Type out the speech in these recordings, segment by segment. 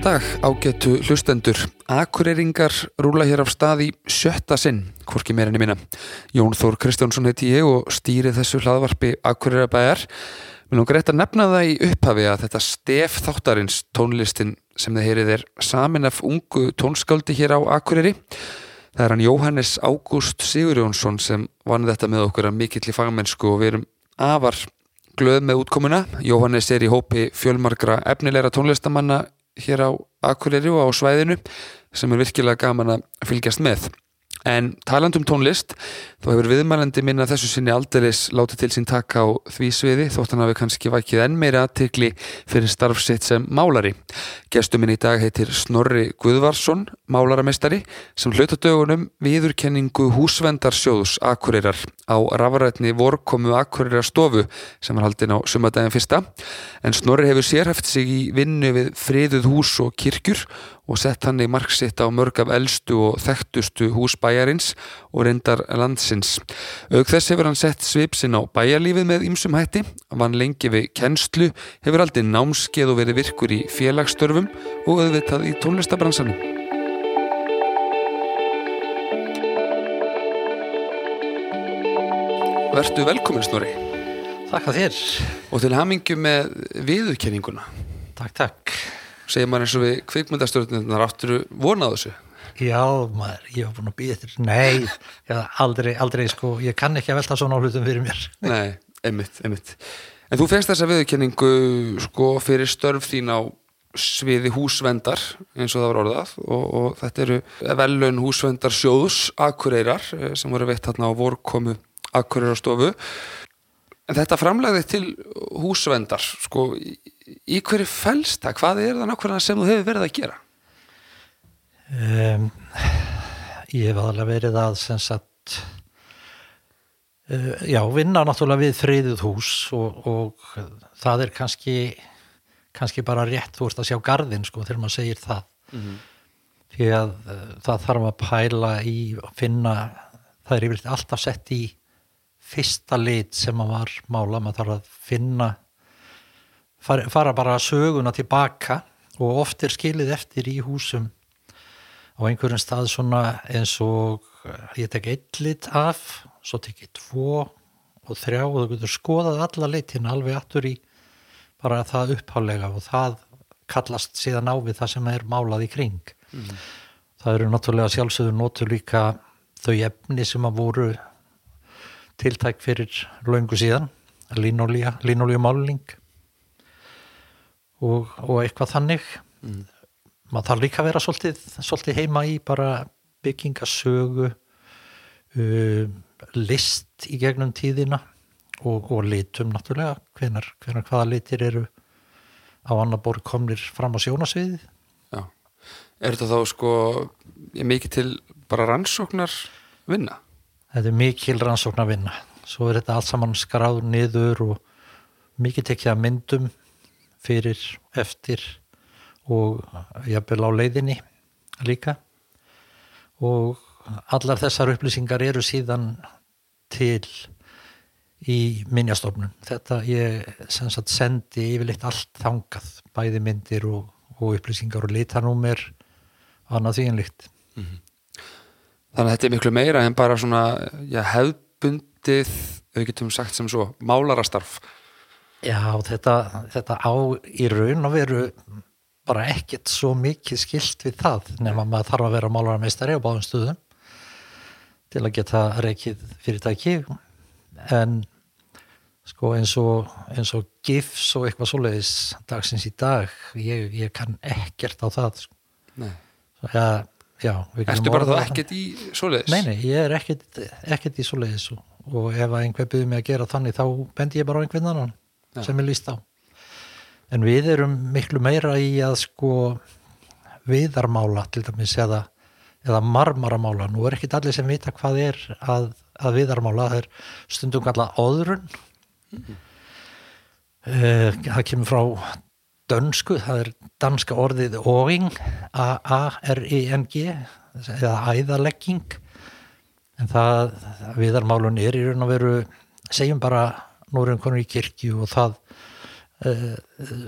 Góðan dag, ágættu hlustendur. Akureyringar rúla hér af stað í sjötta sinn, hvorki meirinni mína. Jón Þór Kristjánsson heiti ég og stýri þessu hlaðvarpi Akureyrabæjar. Mér langar rétt að nefna það í upphafi að þetta stef þáttarins tónlistin sem þið heyrið er samin af ungu tónskáldi hér á Akureyri. Það er hann Jóhannes Ágúst Sigurjónsson sem vann þetta með okkur að mikill í fagmennsku og við erum afar glöð með útkomuna. Jóhannes er í hópi fjölmarkra efnilegra tónlistamanna hér á Akureyri og á svæðinu sem er virkilega gaman að fylgjast með. En talandum tónlist, þá hefur viðmælandi minna þessu sinni aldeilis látið til sín taka á því sviði þótt hann hafi kannski vækið enn meira aðtikli fyrir starfsitt sem málari. Gestuminn í dag heitir Snorri Guðvarsson, málaramestari, sem hlautadögunum viðurkenningu húsvendarsjóðs Akureyrar á rafarætni vorkomu Akureyrar stofu sem var haldin á sumadagin fyrsta. En Snorri hefur sérhæft sig í vinnu við friðuð hús og kirkjur og sett hann í marksitt á mörg af eldstu og þekktustu hús bæjarins og reyndar landsins. Aug þess hefur hann sett svipsinn á bæjarlífið með ýmsum hætti, vann lengi við kennslu, hefur aldrei námskeið og verið virkur í félagsstörfum og auðvitað í tónlistabransanum. Vertu velkomin Snorri Þakka þér. og til hamingju með viðurkenninguna. Takk, takk. Segir maður eins og við kvikmyndastjórnirnar átturu vonað þessu. Já, maður, ég var búin að býja eftir. Nei, aldrei, aldrei, sko, ég kann ekki að velta svona hlutum fyrir mér. Nei, einmitt, einmitt. En þú fegst þessa viðurkenningu sko fyrir störf þín á sviði húsvendar eins og það var orðað og, og þetta eru velun húsvendar sjóðs Akureyrar eh, sem voru veitt hérna á vorkomu Akureyrarstofu en þetta framlegði til húsvendar sko í, hverju felst það? Hvað er það nákvæmlega sem þú hefur verið að gera? Um, ég hef aðalega verið að, sem sagt, uh, já, vinna náttúrulega við friðuð hús og, og það er kannski, kannski bara rétt, þú ert að sjá garðin, sko, þegar maður segir það. Því að uh, það þarf að pæla í finna, það er yfirleitt alltaf sett í fyrsta lit sem maður var mála, maður þarf að finna fara, bara söguna tilbaka og oft er skilið eftir í húsum á einhverjum stað svona eins og eh, ég tek eitt lit af svo tek ég tvo og þrjá og þú getur skoðað alla litin alveg aftur í bara það upphálega og það kallast síðan á við það sem er málað í kring. Það eru náttúrulega sjálfsögur notur líka þau efni sem að voru tiltæk fyrir löngu síðan línolía, línolía máling og, og eitthvað þannig maður þarf líka að vera svolítið, svolítið heima í bara byggingasögu uh, list í gegnum tíðina og, og litum náttúrulega hvenar, hvenar hvaða litir eru á annar borð komnir fram á sjónasviðið Já. Er þetta þá sko mikið til bara rannsóknar vinna? Þetta er mikil rannsókn að vinna svo er þetta allt saman skráð niður og mikið tekið að myndum fyrir, eftir og jafnvel á leiðinni líka. Og allar þessar upplýsingar eru síðan til í minjastofnun. Þetta ég sagt sendi yfirleitt allt þangað bæði myndir og, og upplýsingar og litanúmer annað því en líkt Þannig að þetta er miklu meira en bara svona já, hefðbundið, við getum sagt sem svo, málarastarf. Já, þetta, þetta á í raun að veru bara ekkert svo mikið skilt við það nema maður þarf að vera málararmeistari á báðum stuðum til að geta reikið fyrirtæki en sko eins og, eins og gifs og eitthvað svoleiðis dagsins í dag ég, ég kann ekkert á það sko. Nei. Svo, ja, já, Ertu bara þá ekkert í svoleiðis? Nei, nei, ég er ekkert, ekkert í svoleiðis og, og ef einhver byrði mig að gera þannig þá bendi ég bara á einhvern annan Já. sem ég líst á. En við erum miklu meira í að sko viðarmála til dæmis eða, eða marmaramála. Nú er ekkit allir sem vita hvað er að, að viðarmála. Það er stundum kallað óðrun. Eh, Það kemur frá dönsku, það er danska orðið óing, A-A-R-I-N-G eða æðalegging en það viðarmálun er í raun og veru segjum bara nú erum konur í kirkju og það uh,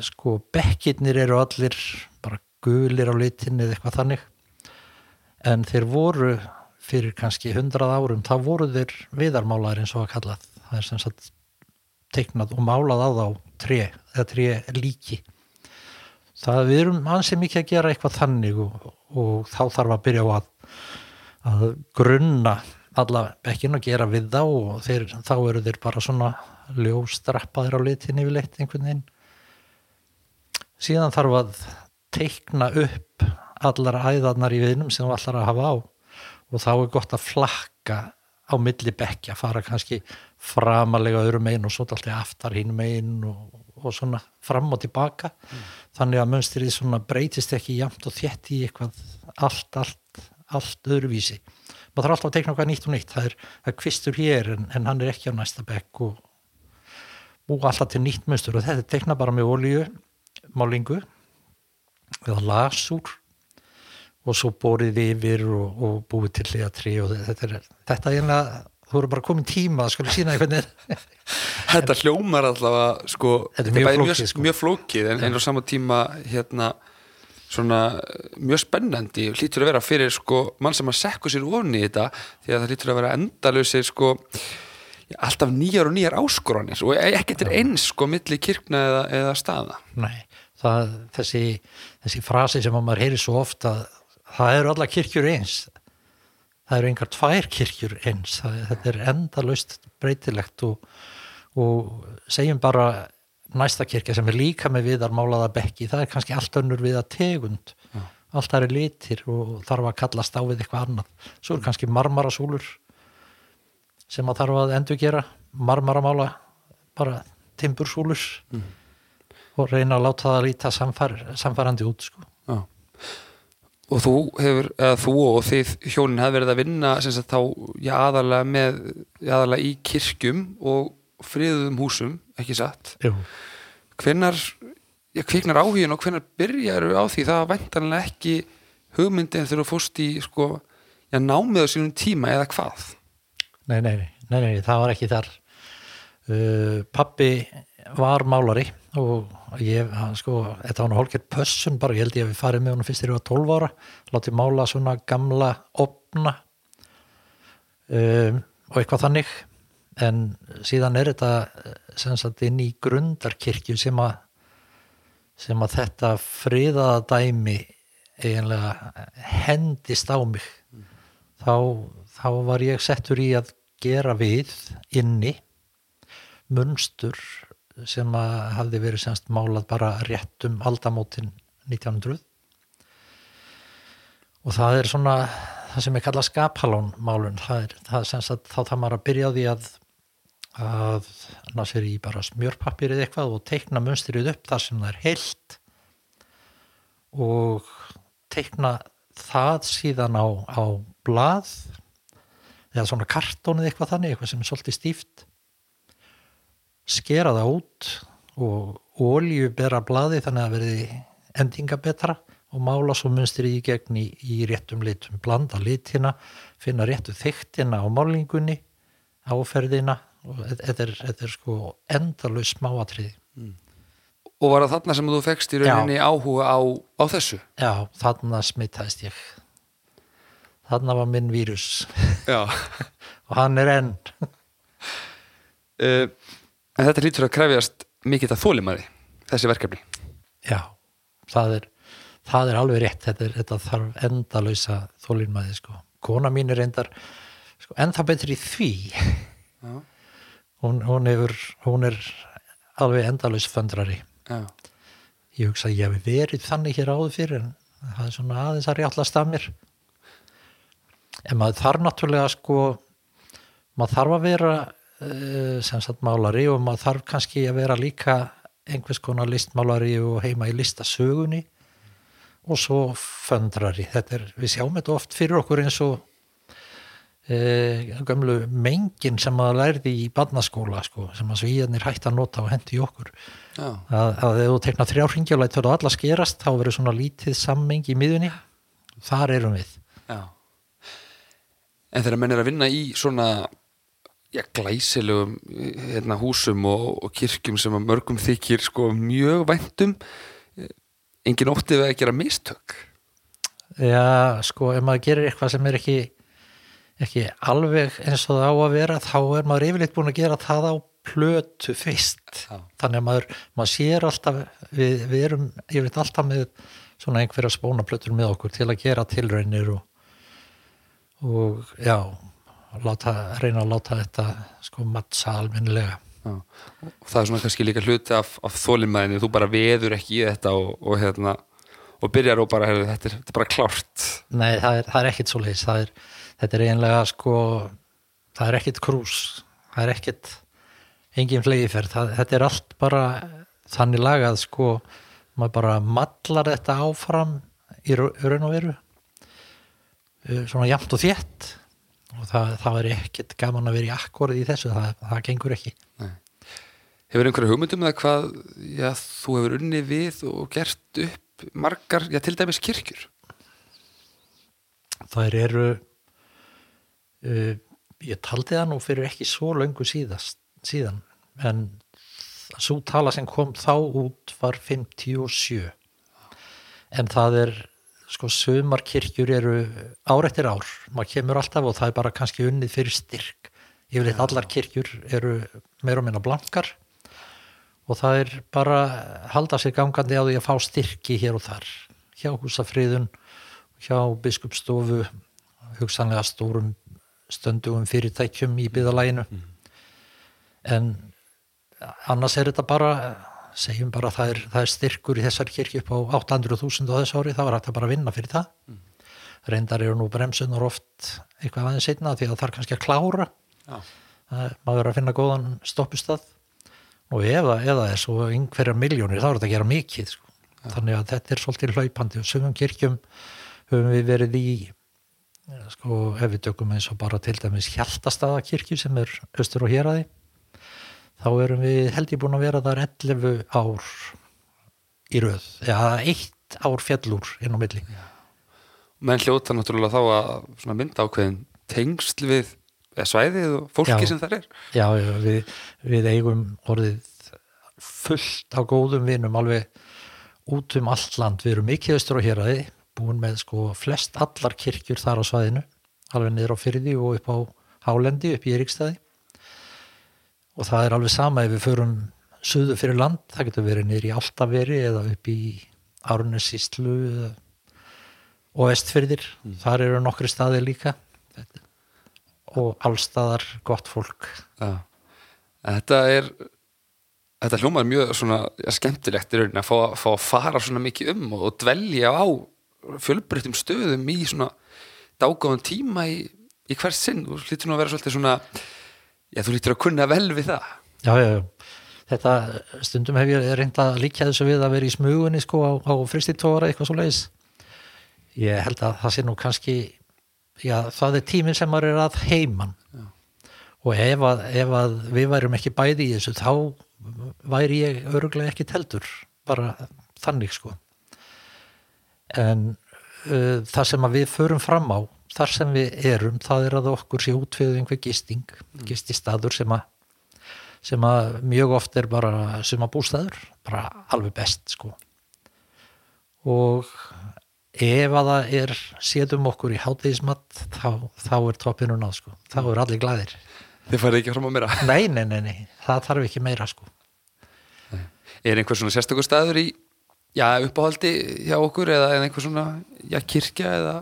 sko bekkirnir eru allir bara gulir á litinni eða eitthvað þannig. En þeir voru fyrir kannski hundrað árum þá voru þeir viðarmálar eins og að kallað. Það er sem sagt teiknað og málað á þá tré eða tré líki það við erum ansið mikið að gera eitthvað þannig og, og þá þarf að byrja á að, að grunna alla bekkin og gera við þá og þeir, þá eru þeir bara svona ljóstrappaðir á litinni við leitt einhvern veginn. Síðan þarf að teikna upp allar æðarnar í viðnum sem þú allar að hafa á og þá er gott að flakka á milli bekja, fara kannski framalega öðrum megin og svo alltaf aftar hinn megin og, og svona fram og tilbaka. Mm. þannig að mönstrið svona breytist ekki jamt og þétt í eitthvað allt, allt, allt öðruvísi. Maður þarf alltaf að teikna okkar nýtt og nýtt. Það er, það er kvistur hér en, en hann er ekki á næsta bekk og, og alltaf til nýtt mönstur og þetta teikna bara með olíu málingu eða lasúr og svo borið yfir og, og búið til hliðatri og þetta er þetta er einlega, þú eru bara komin tíma að skoða sína veginn. Þetta hljómar allavega sko, Þetta er mjög flókið, sko. mjög flókið en, en á sama tíma hérna svona mjög spennandi hlýtur að vera fyrir sko mann sem að sekku sér ofni í þetta því að það hlýtur að vera endalausir sko alltaf nýjar og nýjar áskoranir og ekki til eins sko milli kirkna eða, eða staða. Nei, það, þessi, þessi frasi sem að maður heyri svo ofta það eru alla kirkjur eins það eru engar tvær kirkjur eins það, þetta er endalaust breytilegt og, og segjum bara næsta kirkja sem er líka með viðar málaða bekki, það er kannski allt önnur viða tegund, Já. allt það er litir og þarf að kallast á við eitthvað annað svo er kannski marmarasúlur sem að þarf að endur gera marmaramála bara timbursúlur Mm. og reyna að láta það líta samfar, samfarandi út sko. Já. Og þú hefur, eða þú og þið hjónin hefur verið að vinna sem sagt þá já, aðalega með, aðalega í kirkjum og friðum húsum, ekki satt. Jú. Hvenær, já, kviknar áhugin og hvenær byrjaru á því? Það væntanlega ekki hugmyndin þegar þú fórst í, sko, já, námið á sínum tíma eða hvað? Nei, nei, nei, nei, nei, það var ekki þar uh, Pappi var málari og ég, hann, sko, þetta var nú hálfgerð pössun bara, ég held ég að við farið með honum fyrst þegar ég var 12 ára, látið mála svona gamla opna um, og eitthvað þannig. En síðan er þetta eh, sem sagt inn í grundarkirkju sem að sem að þetta friðaða dæmi eiginlega hendist á mig. Þá, þá var ég settur í að gera við inni munstur sem hafði verið semst málað bara rétt um aldamótin 1900 og það er svona það sem er kallað skaphalón málun það er, það er semst að þá þarf maður að byrja því að að ná sér í bara smjörpappir eða eitthvað og teikna munstrið upp þar sem það er heilt og teikna það síðan á, á blað eða svona kartónið eitthvað þannig, eitthvað sem er svolítið stíft skera það út og olju bera blaði þannig að verði endinga betra og mála svo munstrið í gegn í, í réttum litum, blanda litina finna réttu þyktina á málingunni áferðina og þetta er, er sko endalus smáatriði. Og var það þarna sem þú fekst í rauninni áhuga á, á þessu? Já, þarna smittaðist ég. Þarna var minn vírus. Já. og hann er enn. Uh, en þetta hlýtur að krefjast mikið að þólimaði, þessi verkefni. Já, það er, það er alveg rétt, þetta, er, þetta þarf endalösa þólinmaði sko. Kona mín er reyndar sko, ennþá betri í því. Hún, hún, hefur, hún er alveg endalös föndrari. Já. Ég hugsa að ég hef verið þannig hér áður fyrir en það er svona aðeins að rjallast af mér. En maður þarf náttúrulega sko, maður þarf að vera sem sagt málari og maður þarf kannski að vera líka einhvers konar listmálari og heima í listasögunni og svo föndrari. Þetta er, við sjáum þetta oft fyrir okkur eins og uh, gömlu mengin sem maður lærði í barnaskóla sko, sem að svíðanir hægt að nota og hendi okkur Já. að, að ef þú tekna þrjá ringjulætt þegar alla skerast þá verður svona lítið sammeng í miðunni þar erum við Já. En þegar menn er að vinna í svona já, glæsilegum hérna, húsum og, og kirkjum sem að mörgum þykir sko mjög væntum engin ótti við að gera mistök Já, sko, ef maður gerir eitthvað sem er ekki, ekki alveg eins og það á að vera, þá er maður yfirleitt búin að gera það á plötu fyrst. Já. Þannig að maður, maður sér alltaf, við, við erum yfirleitt alltaf með svona einhverja spónaplötur með okkur til að gera tilraunir og, og já, láta, reyna að láta þetta sko mattsa almennilega. Já. og það er svona kannski líka hluti af, af þólimæðinu, þú bara veður ekki í þetta og, og hérna og byrjar og bara, heyrðu, þetta, þetta er bara klárt. Nei, það er, það er ekkit svo er, þetta er eiginlega sko, það er ekkit krús, það er ekkit engin flegiferð, þetta er allt bara þannig lagað sko, maður bara mallar þetta áfram í rau- raun og veru, Uh, svona jafnt og þétt og það, það er ekkit gaman að vera í akkorið í þessu, það, það gengur ekki. Hefur einhverja hugmyndum það hvað já, þú hefur unni við og gert upp margar, já til dæmis kirkjur? Þær eru uh, ég taldi það nú fyrir ekki svo löngu síðast, síðan en svo tala sem kom þá út var 57 en það er sko sumar kirkjur eru ár eftir ár, maður kemur alltaf og það er bara kannski unnið fyrir styrk. Yfirleitt allar kirkjur eru meira og minna blankar og það er bara halda sér gangandi á því að fá styrki hér og þar. Hjá húsafriðun hjá biskupstofu hugsanlega stórum stöndugum fyrirtækjum í byðalæginu en annars er þetta bara segjum bara að það er, það er styrkur í þessar kirkju upp á 800.000 á þessu ári þá er þetta bara að vinna fyrir það. Reyndar eru nú bremsunar oft eitthvað aðeins setna því að það er kannski að klára. Já. það er, maður er að finna góðan stoppustað. Og ef það er svo einhverjar miljónir þá er þetta að gera mikið sko. þannig að þetta er svolítið hlaupandi og sumum kirkjum höfum við verið í eh, sko ef við tökum eins og bara til dæmis Hjaltastaðakirkju sem er austur og héraði þá erum við held ég búin að vera þar 11 ár í röð eða eitt ár fjallúr inn á milli menn hljóta náttúrulega þá að mynda ákveðin tengsl við eða svæðið og fólki Já. sem það er Já, já við, við eigum orðið fullt á góðum vinum alveg út um allt land. Við erum mikið austur á héraði, búin með sko flest allar kirkjur þar á svæðinu, alveg niður á fyrði og upp á Hálendi, upp í Eiríkstæði. Og það er alveg sama ef við förum suðu fyrir land, það getur verið niður í Altaveri eða upp í Árnesíslu eða og vestfyrðir, þar eru nokkri staði líka. Þetta- og allstaðar gott fólk. En Þetta er þetta hljómar mjög svona ja, skemmtilegt í rauninni að fá, fá að fara svona mikið um og, og dvelja á fjölbreyttum stöðum í svona dágáðan tíma í, í hvers sinn. Þú lítur nú að vera svolítið svona já, þú lítur að kunna vel við það já, já, já. þetta stundum hef ég reynd að líka þessu við að vera í smugunni sko á, á fristitóra eitthvað svo leiðis ég held að það sé nú kannski já, það er tíminn sem maður er að heiman já. og ef að, ef að við værum ekki bæði í þessu þá væri ég öruglega ekki teltur bara þannig sko en uh, það sem að við förum fram á þar sem við erum, það er að okkur sé útfjöðu einhver gisting, gististadur sem að sem að mjög oft er bara suma bústæður, bara alveg best sko. Og ef að það er sétum okkur í hátegismatt þá, þá er toppinu náð sko, þá er allir glæðir þið farið ekki fram á mér nei, nei, nei, nei, það þarf ekki meira sko. Er einhver svona sérstakur staður í já, uppáhaldi hjá okkur eða einhver svona, já, kirkja eða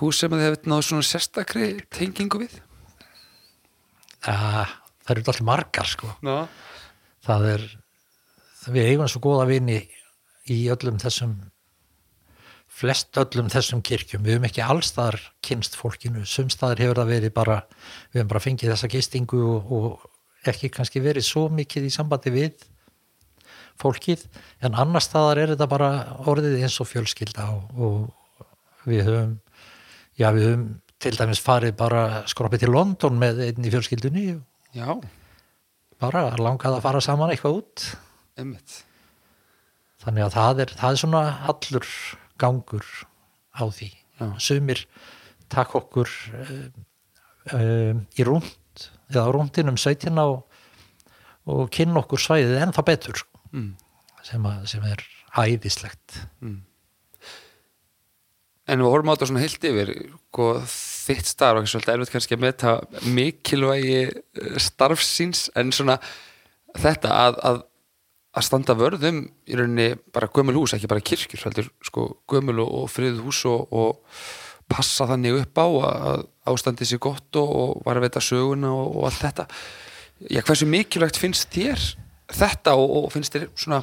hús sem þið hefur náðu svona sérstakri tengingu við? Ja, það eru allir margar sko. Ná. það er við eigum svo góða vini í öllum þessum flest öllum þessum kirkjum. Við höfum ekki allstaðar kynst fólkinu. Sumstaðar hefur það verið bara við höfum bara fengið þessa gistingu og, og ekki kannski verið svo mikið í sambandi við fólkið. En annar staðar er þetta bara orðið eins og fjölskylda og, og við höfum já við höfum til dæmis farið bara skroppið til London með einn í fjölskyldunni. Já, bara langað að fara saman eitthvað út. Einmitt. Þannig að það er, það er svona allur gangur á því. Já. sumir takk okkur um, um, í rúnd eða á rúndinum 17 og, og kynna okkur svæðið ennþá betur mm. sem, að, sem er æðislegt En við horfum á þetta svona heilt yfir sko, þitt starf, ekki svolítið erfitt kannski að meta mikilvægi eh, starfsins en svona þetta að, að, að standa vörðum í rauninni bara gömul hús, ekki bara kirkjur heldur sko gömul og, og friðuð hús og, og passa þannig upp á að ástandi sér gott og, og var að veita söguna og, og allt þetta. Já, hversu mikilvægt finnst þér þetta og, og finnst þér svona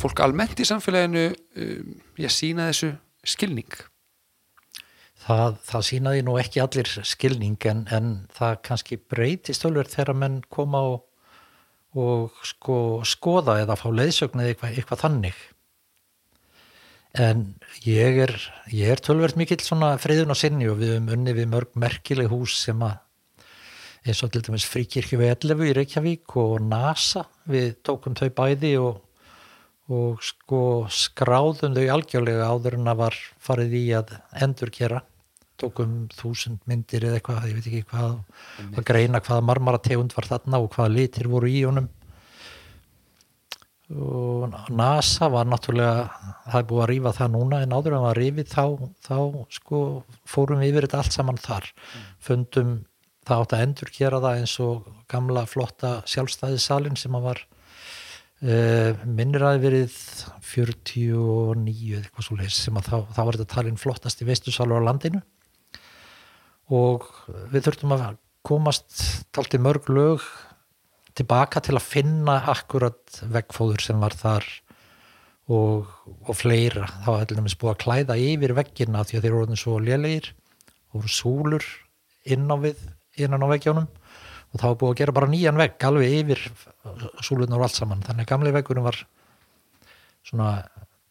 fólk almennt í samfélaginu um, ég sína þessu skilning Það, það sínaði nú ekki allir skilning en, en það kannski breytist tölver þegar menn koma og, og sko, skoða eða fá leiðsögn eða eitthvað, eitthvað þannig. En ég er, ég er tölvert mikill svona friðun og sinni og við höfum unni við mörg merkileg hús sem að eins og til dæmis fríkirkju við 11 í Reykjavík og NASA við tókum þau bæði og, og sko skráðum þau algjörlega áður en að var farið í að endurkera tókum þúsund myndir eða eitthvað, ég veit ekki hvað að greina hvaða marmarategund var þarna og hvaða litir voru í honum. Og NASA var náttúrulega það er búið að rífa það núna en áður en var rífið þá, þá sko fórum við yfir þetta allt saman þar. Fundum það átt að endur gera það eins og gamla flotta sjálfstæðisalinn sem að var uh, minnir að verið 49 eitthvað svo leys sem að þá, þá var þetta talin flottast í veistusalur á landinu og við þurftum að komast talti mörg lög tilbaka til að finna akkurat veggfóður sem var þar og, og fleira. Þá var allir nefnist búið að klæða yfir veggina því að þeir voru svo lélegir og voru súlur inn á við innan á veggjónum. Og þá var búið að gera bara nýjan vegg alveg yfir súlunar og allt saman. Þannig að gamli veggurinn var svona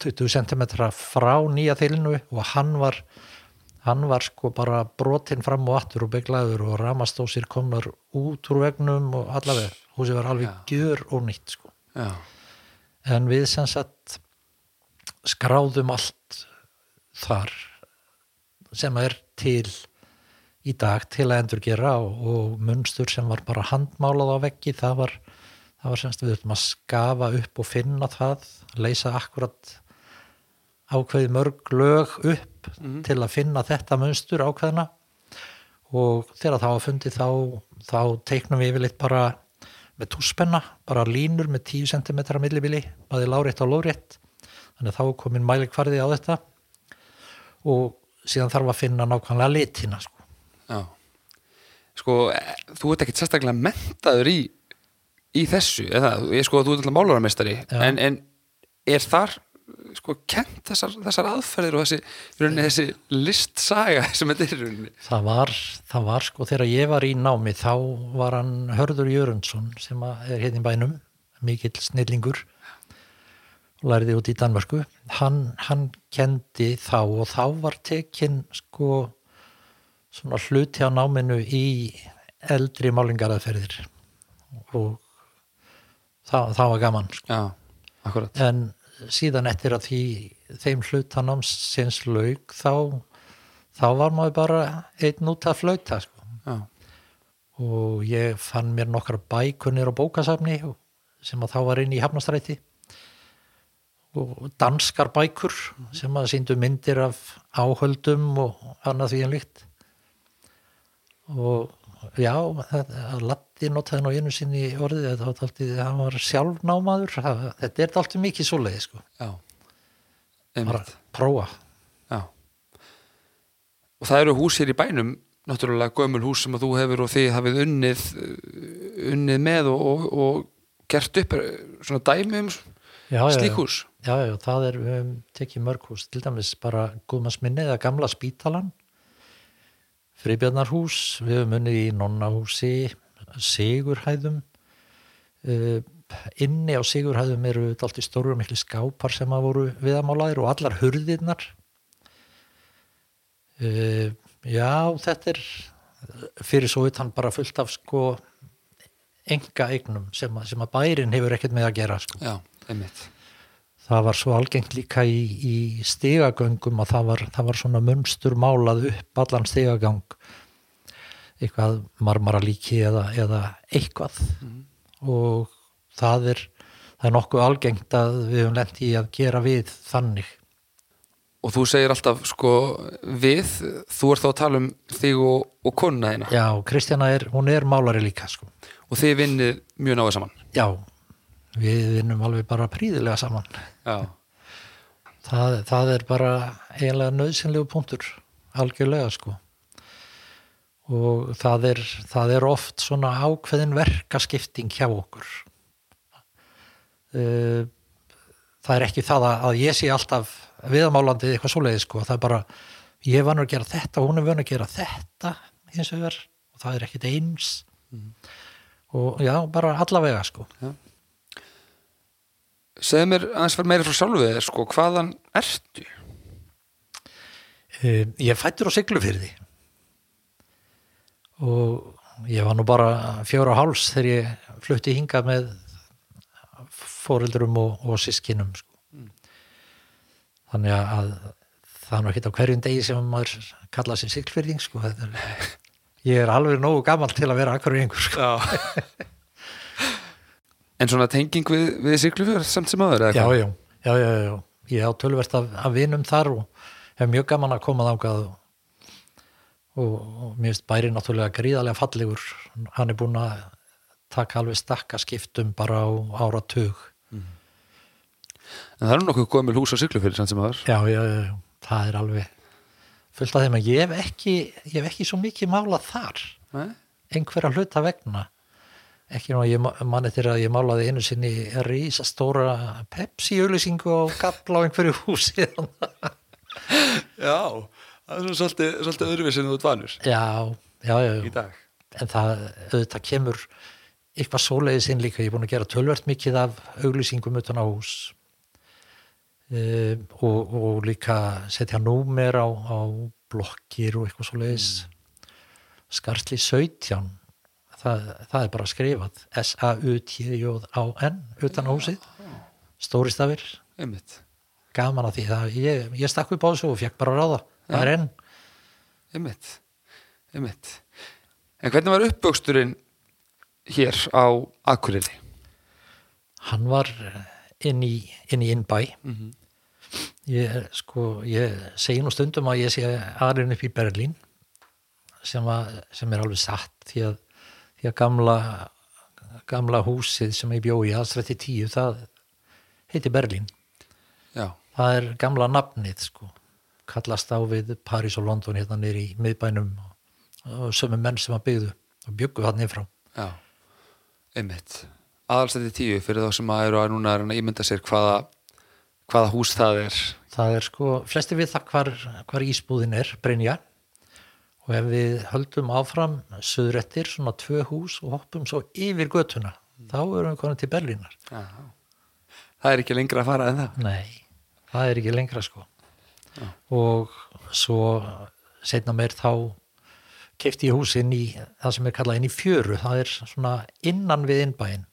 20 cm frá nýja þilinu og hann var hann var sko bara brotinn fram og aftur og beglaður og ramastósir komnar út úr vegnum og allavega. Húsið var alveg gjör og nýtt sko. Já, en við sem sagt skráðum allt þar sem er til í dag til að endurgera og, og munstur sem var bara handmálað á veggi það var, það var semst við þurfum að skafa upp og finna það leysa akkurat ákveði mörg lög upp til að finna þetta munstur ákveðina og þegar það var fundið þá, þá teiknum við yfirleitt bara með túspenna, bara línur með 10 cm millibili, bæði lárétt á lórétt. Þannig að þá er komin mælikvarði á þetta. Og síðan þarf að finna nákvæmlega litina sko. já. Sko, þú ert ekkit sérstaklega mentaður í í þessu, eða, ég sko þú ert alltaf málaramestari, Já. en, en er þar sko kent þessar, þessar aðferðir og þessi, rauninni, þessi listsaga sem þetta er rauninni. Það var, það var sko þegar ég var í námi þá var hann Hörður Jörundsson sem er hérna í bænum mikill snillingur og læriði út í Danmörku. Hann, hann kendi þá og þá var tekinn sko svona hluti á náminu í eldri málingaraðferðir og það, það var gaman sko. Já, en síðan eftir að því þeim hlutanamsins lauk þá, þá var maður bara einn út að flauta sko. Já, og ég fann mér nokkra bækunir á bókasafni sem að þá var inn í hafnastræti og danskar bækur sem að síndu myndir af áhöldum og annað því en líkt. Og já, að Latti notaði nú einu sinni í orðið þetta var dálítið, hann var sjálfnámaður. Þetta er alltaf mikið svoleiði sko. Já bara prófa. Já. Og það eru hús hér í bænum náttúrulega gömul hús sem að þú hefur og þið hafið unnið uh, unnið með og, og, og gert upp eh, svona dæmi um já, já, slík já. hús. Já, já, það er, við höfum tekið mörg hús, til dæmis bara Guðmannsminni eða Gamla Spítalan, Fribjarnarhús, við höfum unnið í Nonnahúsi, Sigurhæðum, uh, inni á Sigurhæðum eru dalt í stóru miklu skápar sem að voru viðamálaðir og allar hurðirnar. Uh, já, þetta er fyrir svo utan bara fullt af sko enga eignum sem, að- sem að bærin hefur ekkert með að gera sko. Já, einmitt það var svo algengt líka í, í stigagöngum að það var, það var svona munstur málað upp allan stigagang. Eitthvað marmaralíki eða, eða eitthvað. Og það er það er nokkuð algengt að við höfum lent í að gera við þannig. Og þú segir alltaf sko við, þú ert þá að tala um þig og, og konuna þína. Já, Kristjana er, hún er málari líka sko. og þið vinnið mjög náðu saman. Já, við vinnum alveg bara príðilega saman. Já, það, það er bara eiginlega nöðsynlegu punktur algjörlega sko. Og það er, það er oft svona ákveðin verkaskipting hjá okkur. Það er ekki það að, ég sé alltaf viðamálandi eitthvað svoleiði sko. Það er bara, ég er vanur að gera þetta og hún er vanur að gera þetta eins og þér og það er ekkit eins. Og já, bara allavega sko segðu mér aðeins fyrir meira frá sjálfu þér sko, hvaðan ertu? Eh, Ég fættur á Siglufyrði og ég var nú bara fjóra háls þegar ég flutti hingað með fóreldurum og, og sískinum sko. þannig að það er nú ekkert á hverjum degi sem maður kalla sér Siglufyrðing sko. Ég er alveg nógu gammal til að vera akkur einhver sko. En svona tenging við, við Siglufjörð samt sem aður já, já, já, já, já, ég á tölvert af, af vinum þar og hef mjög gaman að koma þangað og, og, og mér finnst bæri náttúrulega gríðarlega fallegur. Hann er búinn að taka alveg stakka skiptum bara á áratug. En það er nú nokkuð gömul hús á Siglufjörð samt sem aður já, já, já, já, það er alveg fullt af þeim að ég hef ekki ég hef ekki svo mikið málað þar. Nei? einhverja hluta vegna ekki nú að ég ma- man eftir að ég málaði einu sinni rísastóra Pepsi-auðlýsingu á gafla á einhverju húsi Já, það er svolítið, svolítið öðruvið sem þú ert vanur. Já, já, já, en það auðvitað kemur eitthvað svoleiðis inn líka, ég er búin að gera tölvert mikið af auglýsingum utan á hús. Um, og, og líka setja númer á, á blokkir og eitthvað svoleiðis. Skartli 17 það, það er bara skrifað S-A-U-T-J-A-N utan á húsið. Stóri stafir, Einmitt, gaman að því það, ég, ég stakk upp á þessu og fekk bara ráða. Það er enn. Einmitt, einmitt. En hvernig var uppvöxturinn hér á Akureyri? hann var inn í, inn í innbæ. Mhm. ég, sko, ég segi nú stundum að ég sé aðrin upp í Berlín sem, að, sem er alveg satt því að, að gamla gamla húsið sem ég bjó í aðstrætti tíu, það heiti Berlín. Já, það er gamla nafnið sko. Kallast á við París og London hérna nýri í miðbænum og, og sömu menn sem að byggðu og byggu hann frá. Já, einmitt. Aðalstætti tíu fyrir þá sem að eru að núna er að ímynda sér hvaða, hvaða hús það er. Það er sko, flesti við það hvar, hvar ísbúðin er, Brynja og ef við höldum áfram söðrættir, svona tvö hús og hoppum svo yfir götuna þá erum við konin til Berlínar. Já. Það er ekki lengra að fara en það Nei, það er ekki lengra sko. Og svo setna meir þá kefti ég hús inn í það sem er kallað inn í fjöru, það er svona innan við innbæin,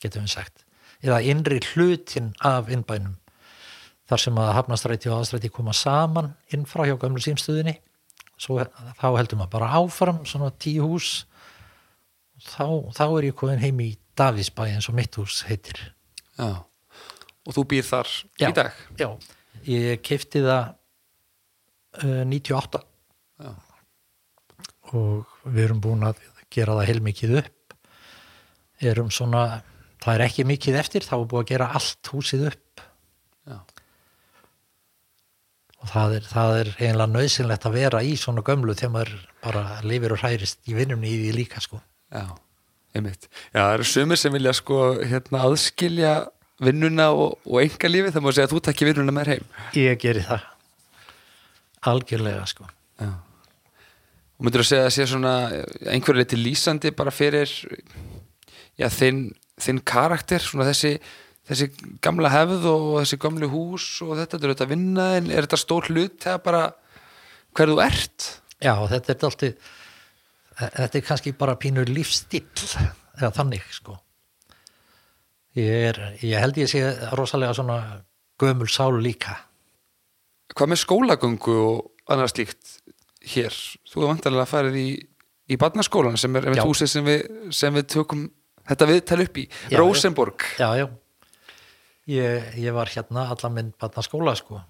getum við sagt, eða innri hlutin af innbænum þar sem að hafnastræti og aðstræti koma saman inn frá hjá gamlu símstöðinni svo þá heldur maður bara áfram svona tíu hús. Þá, þá er ég komin heim í Davísbæ eins og mitt hús heitir. Já, og þú býr þar Já. í dag? Já, ég kefti það uh, 98 Já. og við erum búin að gera það heilmikið upp. Erum svona það er ekki mikið eftir, þá er búið að gera allt húsið upp Já. Og það er, það er eiginlega nöðsynlegt að vera í svona gömlu þegar maður bara lifir og hærist í vinnunni í því líka sko. Já, einmitt. Já, það eru sumir sem vilja sko hérna aðskilja vinnuna og, og enga lífi það má segja að þú takki vinnuna með heim. Ég geri það. Algjörlega sko. Já. Og myndir að segja að sé svona einhverju leiti lýsandi bara fyrir já, þinn, þinn karakter svona þessi, þessi gamla hefð og þessi gamlu hús og þetta, þetta er þetta vinna en er þetta stór hlut þegar bara hver þú ert? Já, þetta er alltaf þetta er kannski bara pínur lífstíll eða þannig sko. Ég er, ég held ég sé rosalega svona gömul sál líka. Hvað með skólagöngu og annað slíkt hér? Þú er vantarlega farið í, í barnaskólan sem er húsið sem við, sem við tökum þetta viðtal upp í, Já, Rosenborg Já, já, ég, ég var hérna allan minn barnaskóla sko.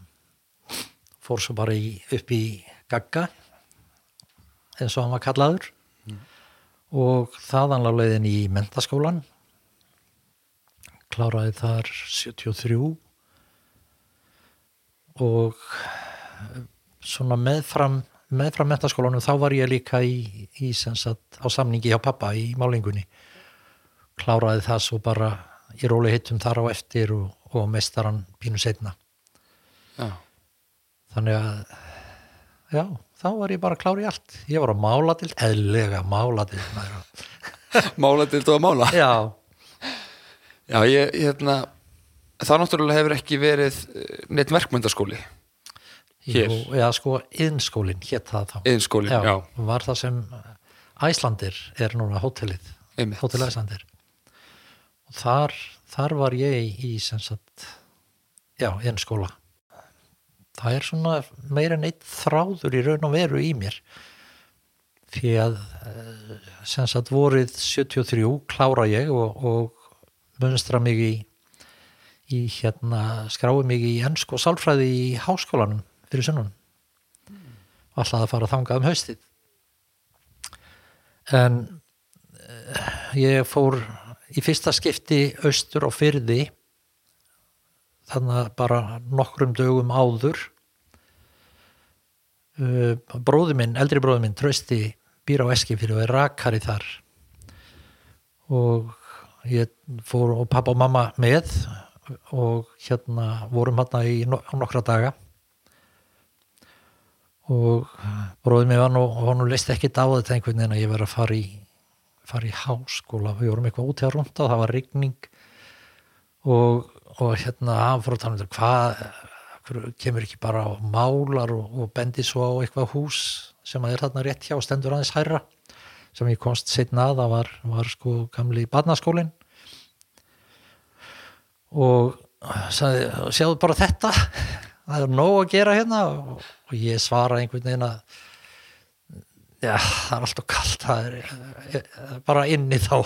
Fór svo bara í, upp í Gagga eins og hann var kallaður. Og þaðan lá leiðin í mentaskólan kláraði þar 73 og svona meðfram meðfram mentaskólanum þá var ég líka í, í sagt, á samningi hjá pappa í málingunni. Kláraði það svo bara í róli hittum þar á eftir og, og mestaran pínu setna Já. þannig að já, þá var ég bara klár í allt. Ég var að mála til, eðlega mála til Mála til þú að mála. Já, Já, ég, hérna það náttúrulega hefur ekki verið eh, neitt verkmyndaskóli Hér. jú, eða sko innskólin hétt það þá. Iðnskólinn, já. var það sem Æslandir er núna hótelið hótel Æslandir og þar, þar var ég í sagt já, innskóla það er svona meira en eitt þráður í raun og veru í mér. Því að eh, sem sagt vorið 73 klára ég og, og munstra mig í, í hérna skrái mig í ennsk og sálfræði í háskólanum fyrir sunnun og alltaf að fara að þangað um haustið. En eh, ég fór í fyrsta skipti austur á fyrði þannig að bara nokkrum dögum áður. Uh, bróði minn, eldri bróði minn trösti býr á Eskifjörðu og er rakari þar. Og ég fór og pappa og mamma með og hérna vorum hérna í no nokkra daga. Og bróði mér var nú og hann leist ekki á þetta einhvern veginn að ég verið að fara í fara í háskóla, við vorum eitthvað út í að rúnda og það var rigning og, og hérna hann fór að tala um þetta hvað kemur ekki bara á málar og, og bendi svo á eitthvað hús sem að er þarna rétt hjá og stendur aðeins hærra? Sem ég komst setna að það var, var sko gamli badnaskólin og sagði, sjáðu bara þetta það er nóg að gera hérna. Og, og ég svara einhvern veginn að já, það er alltaf kallt er, er bara inni þá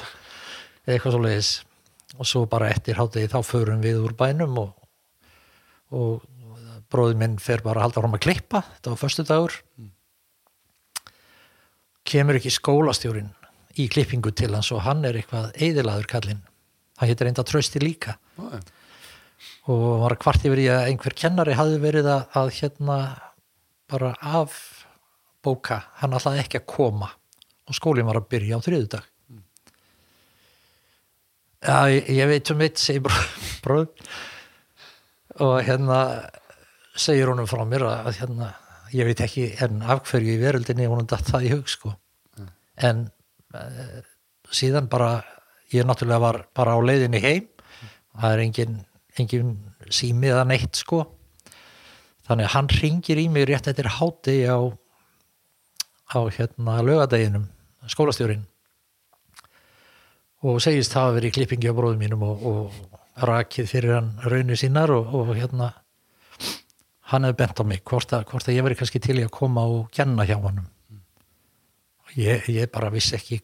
eitthvað svo leiðis og svo bara eftir hátegi þá förum við úr bænum og, og bróðin minn fer bara að halda fram að klippa þetta var förstu dagur kemur ekki skólastjórin í klippingu til hans og hann er eitthvað eðilaður kallinn. Hann heitir enda trösti líka. Já, og var að kvart yfir í að einhver kennari hafði verið að, að hérna bara af bóka, hann ætlaði ekki að koma og skólinn var að byrja á þriðudag Já, ég, ég veit um eitt segir bróð og hérna segir honum frá mér að hérna, ég veit ekki en af hverju í veröldinni honum datt það í hug sko. En uh, síðan bara ég náttúrulega var bara á leiðinni heim. Það er engin, engin sími eða neitt sko. Þannig að hann ringir í mig rétt eftir háti á á hérna lögadeginum skólastjórin og segist hafa verið í klippingi á bróðum mínum og, og rakið fyrir hann raunir sínar og, og hérna hann hefði bent á mig hvort að, hvort að ég verið kannski til í að koma og kenna hjá honum. Og ég, ég bara vissi ekki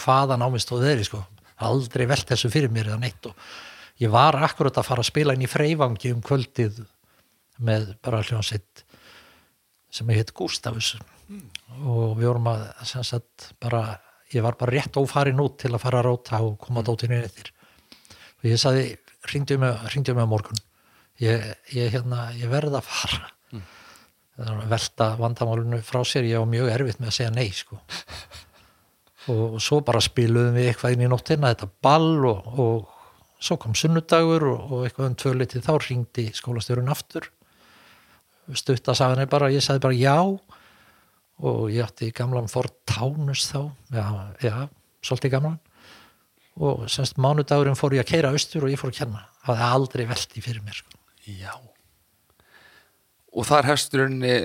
hvaðan ámist og þeirri sko. Aldrei velt þessu fyrir mér eða neitt og ég var akkurat að fara að spila inn í freyfangi um kvöldið með bara hljónsitt sem heit Gústafus og við vorum að sagt bara ég var bara rétt ófarin út til að fara að róta og koma dótinu inn eftir. Og ég sagði, ringdu mig, á morgun. Ég, ég, hérna, ég verði að fara. Mm. velta vandamálunu frá sér. Ég var mjög erfitt með að segja nei sko. og svo bara spiluðum við eitthvað inn í nóttina, þetta ball og, og svo kom sunnudagur og, og eitthvað um tvölitið þá ringdi skólastjórun aftur. Stuttasagan er bara, ég sagði bara já og ég átti gamlan Ford Taunus þá. Já, já, svolítið gamlan. Og semst mánudagurinn fór ég að keira austur og ég fór að kenna. Það er aldrei veldi fyrir mér sko. Já. Og þar hefst í rauninni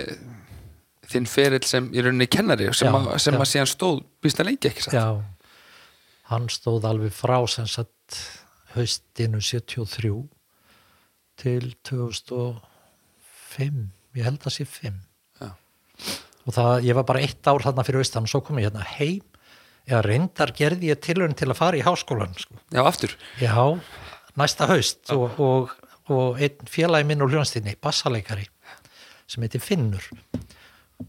þinn ferill sem í rauninni kennari sem, Já, að, sem að síðan stóð býsta lengi ekki satt? Já, hann stóð alveg frá sem sagt haustinu 73 til 2005 ég held að sé 5 Já. Og það, ég var bara eitt ár þarna fyrir austan og svo kom ég hérna heim. Eða reyndar gerði ég tilhörn til að fara í háskólan sko. Já, aftur? Já, næsta haust. Og, og, og einn félagi minn úr hljónstinni, bassaleikari sem heitir Finnur.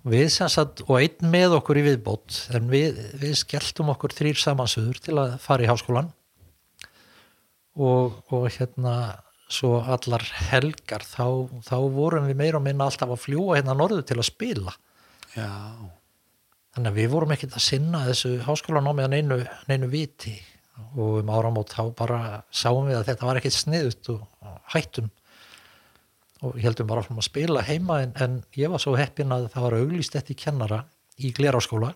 Við sem sagt, og einn með okkur í viðbót en við, við skelltum okkur þrýr samansöður til að fara í háskólan og, og hérna svo allar helgar þá, þá vorum við meira og minna alltaf að fljúa hérna norðu til að spila Já, þannig að við vorum ekkert að sinna þessu háskólanámi að neinu, neinu viti. Og um áramót þá bara sáum við að þetta var ekkert sniðut og hættum og heldum bara að spila heima en, en ég var svo heppin að það var auglýst eftir kennara í Gleráskóla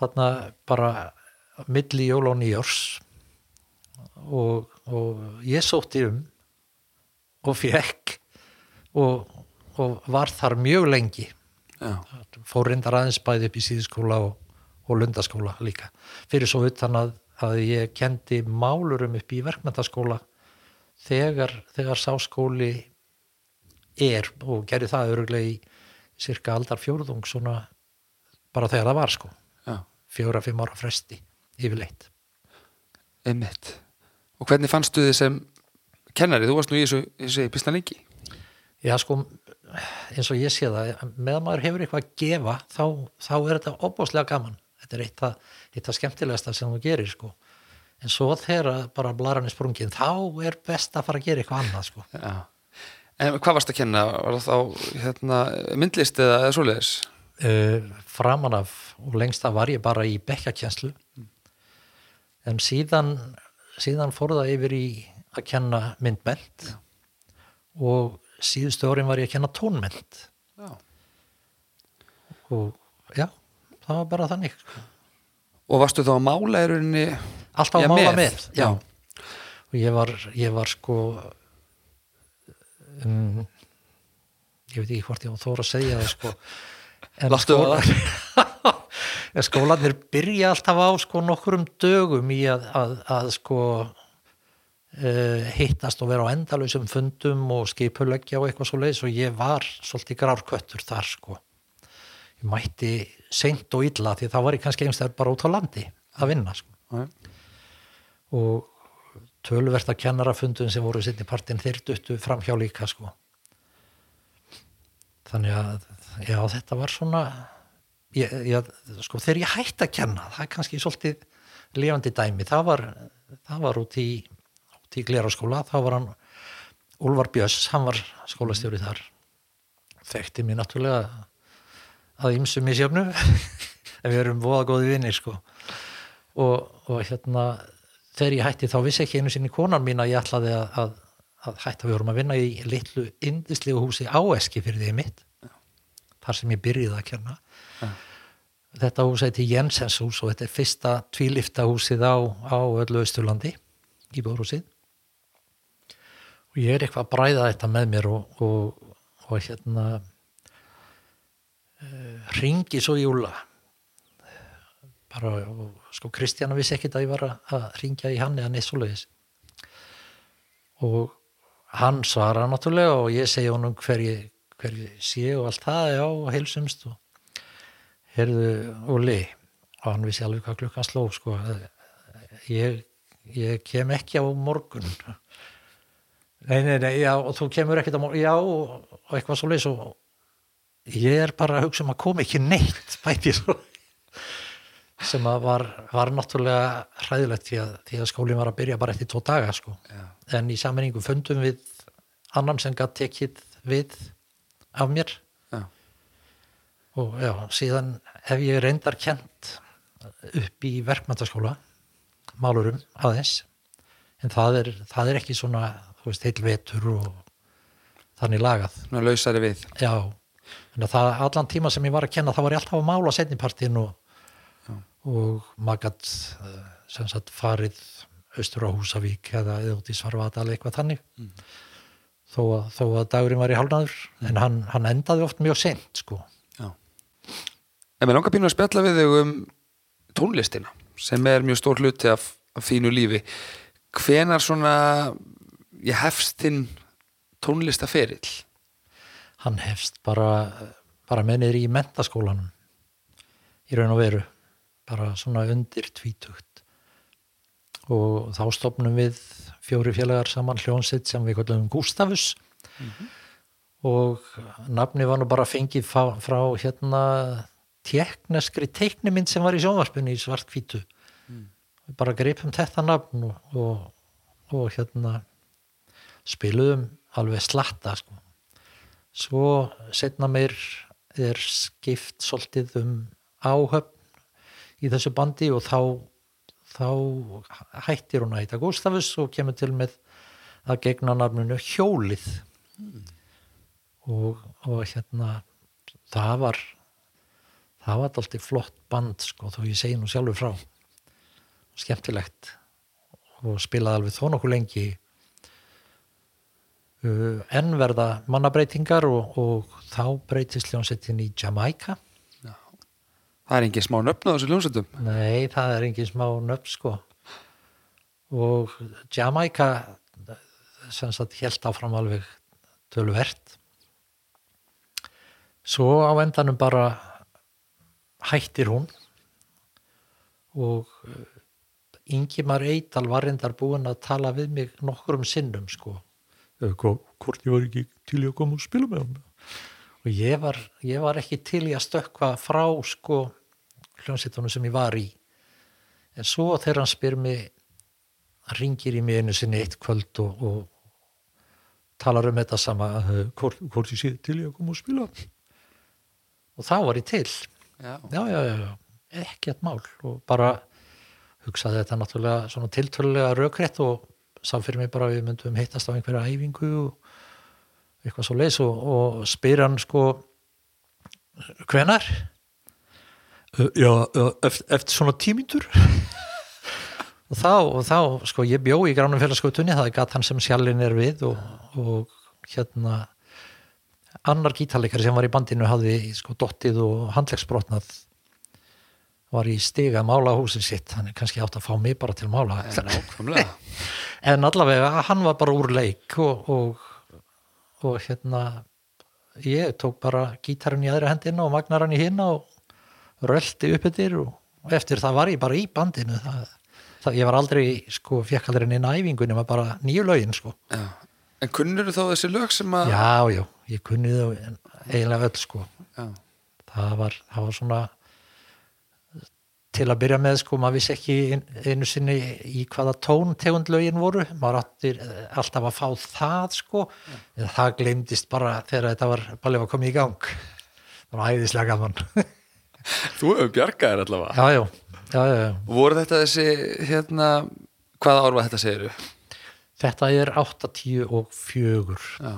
þarna bara milli jól og nýjórs og, og ég sótti um og fekk og, og var þar mjög lengi fór reyndar aðeins bæði upp í síðskóla og, og lundaskóla líka. Fyrir svo utan að, að ég kendi málurum upp í verkmyndaskóla þegar, þegar sá skóli er og gerði það öruglega í cirka aldar fjórðung svona bara þegar það var sko. Já, fjóra, fimm ára fresti yfirleitt. Einmitt. Og hvernig fannstu þið sem kennari? Þú varst nú í þessu, þessu pista lengi. Já sko eins og ég sé það meðan maður hefur eitthvað að gefa þá, þá er þetta opbáslega gaman. Þetta er eitt að, eitt að skemmtilegasta sem þú gerir sko. En svo þegar bara blaran er sprungin þá er best að fara að gera eitthvað annað sko. Já. En hvað varst að kenna? Var það þá hérna, myndlist eða, eða svoleiðis? uh, framan af og lengst af var ég bara í bekkjakjenslu en síðan síðan fór það yfir í að kenna myndmeld og síðustu árin var ég að kenna tónmeld Já. Og já, það var bara þannig. Og varstu þá að mála í rauninni alltaf Já, að mála með. með, Já. og ég var, ég var sko um, ég veit ekki hvort ég var þóra að segja það sko. En Láttu skóla, en skólanir byrja alltaf á sko nokkurum dögum í að, að, að sko hittast og vera á endalausum fundum og skipuleggja og eitthvað svo leiðis og ég var svolítið grárköttur þar sko. Ég mætti seint og illa því þá var ég kannski einstæður bara út á landi að vinna sko. Já. og töluvert að kennarafundum sem voru sitt í partin þeir duttu fram hjá líka sko. Þannig að já þetta var svona ég, ég, sko þegar ég hætti að kenna það er kannski svolítið lifandi dæmi. Það var, það var út í í Gleraskóla, þá var hann Úlfar Björns, hann var skólastjóri þar. Þekkti mér náttúrulega að ymsu misjöfnu en við erum voða góði vinnir sko. Og, og hérna þegar ég hætti þá vissi ekki einu sinni konan mín að ég ætlaði að, að, að hætta. Við vorum að vinna í litlu indislegu húsi áeski fyrir því mitt þar sem ég byrjiði að kenna. Þetta hús heiti Jensens hús og þetta er fyrsta tvílifta húsið á, á öllu Östurlandi í bórhúsið og ég er eitthvað að bræða þetta með mér og, og, og hérna uh, ringi svo Júla bara, og sko Kristjana vissi ekkit að ég var að, ringja í hann eða neitt svoleiðis. Og hann svara náttúrulega og ég segi honum hver ég, hver sé og allt það, já, og heilsumst og heyrðu Óli og hann vissi alveg hvað klukkan sló sko, ég, ég kem ekki á morgun nei, nei, nei, já, og þú kemur ekkert á morgun, já, og, og eitthvað svoleiðis og ég er bara að hugsa um að koma ekki neitt, bæti svo sem að var, var náttúrulega hræðilegt því að, því að skólinn var að byrja bara eftir tvo daga sko. Já. en í sammenningu fundum við annan sem gætt tekið við af mér Já. og já, síðan hef ég reyndar kent upp í verkmæntaskóla málurum aðeins en það er, það er ekki svona veist, heil vetur og þannig lagað. Svona lausari við. Já, en að það allan tíma sem ég var að kenna þá var ég alltaf að mála setnipartin og, og maður gætt sem sagt farið austur á Húsavík eða eða út í Svarvadal eitthvað þannig. Þó, að, þó að dagurinn var í hálnaður en hann, hann endaði oft mjög sent sko. Já. En mér langar pínu að spjalla við þig um tónlistina sem er mjög stór hluti af, af þínu lífi. Hvenar svona ég hefst þinn tónlistaferill hann hefst bara, bara mennir í mentaskólanum í raun og veru bara svona undir tvítugt. Og þá stopnum við fjóri félagar saman hljónsitt sem við kallum Gustafus og nafni var nú bara fengið frá, frá hérna tekneskri teiknimynd sem var í sjónvarpunni í svartkvítu við bara greipum þetta nafn og, og, og hérna spiluðum alveg slatta sko. svo setna meir er skipt svolítið um áhöfn í þessu bandi og þá þá hættir hún að heita Gustafus og kemur til með að gegna nafnunu Hjólið og, og hérna það var það var alltaf flott band sko þó ég segi nú sjálfur frá skemmtilegt og spilaði alveg þó nokkuð lengi enn verða mannabreitingar og, og þá breytist hljónsettin í Jamaica Það er engin smá nöfn á þessu hljómsveitum. Nei, það er engin smá nöfn sko. Og Jamaica sem sagt held áfram alveg töluvert. Svo á endanum bara hættir hún. Og Ingimar Eidal var reyndar búin að tala við mig nokkur um sinnum sko hvort ég var ekki til í að koma og spila með hann og ég var, ég var ekki til í að stökkva frá sko hljómsveitunum sem ég var í. En svo þegar hann spyr mig hann ringir í mig einu sinni eitt kvöld og, og talar um þetta sama uh, hvort, hvort ég sé til í að koma og spila. Og þá var ég til. Já. já, já, já, já, ekkert mál. Og bara hugsaði þetta náttúrulega svona tiltölulega rökrétt og sá fyrir mig bara við myndum hittast á einhverja æfingu og eitthvað svo leis og, og spyr hann sko hvenar? Uh, já, eftir, eftir svona tímyndur og þá, og þá sko ég bjó í gránum félagskautunni það er gatt hann sem sjallin er við og, og hérna annar gítarleikari sem var í bandinu hafði sko dottið og handlegsbrotnað var í stiga mála húsið sitt hann er kannski átt að fá mig bara til mála Nákvæmlega. en allavega hann var bara úr leik og, og, og hérna ég tók bara gítarinn í aðra hendina og magnar hann í hinna og röldi upp yfir og, eftir það var ég bara í bandinu það, það, ég var aldrei sko, fekk aldrei neina æfingunni, maður bara nýju lögin sko. Já. En kunnur þá þessi lög sem að... já, já, ég kunni það eiginlega öll sko það var, það var svona til að byrja með sko, maður vissi ekki einu sinni í hvaða tón tegundlögin voru, maður átti alltaf að fá það sko en það glemdist bara þegar þetta var bara að koma í gang það var æðislega gaman Þú hefur bjargaðir allavega. já, já, já, já. Og voru þetta þessi, hérna, hvaða ár var þetta segiru? þetta er 8-10 og fjögur Já.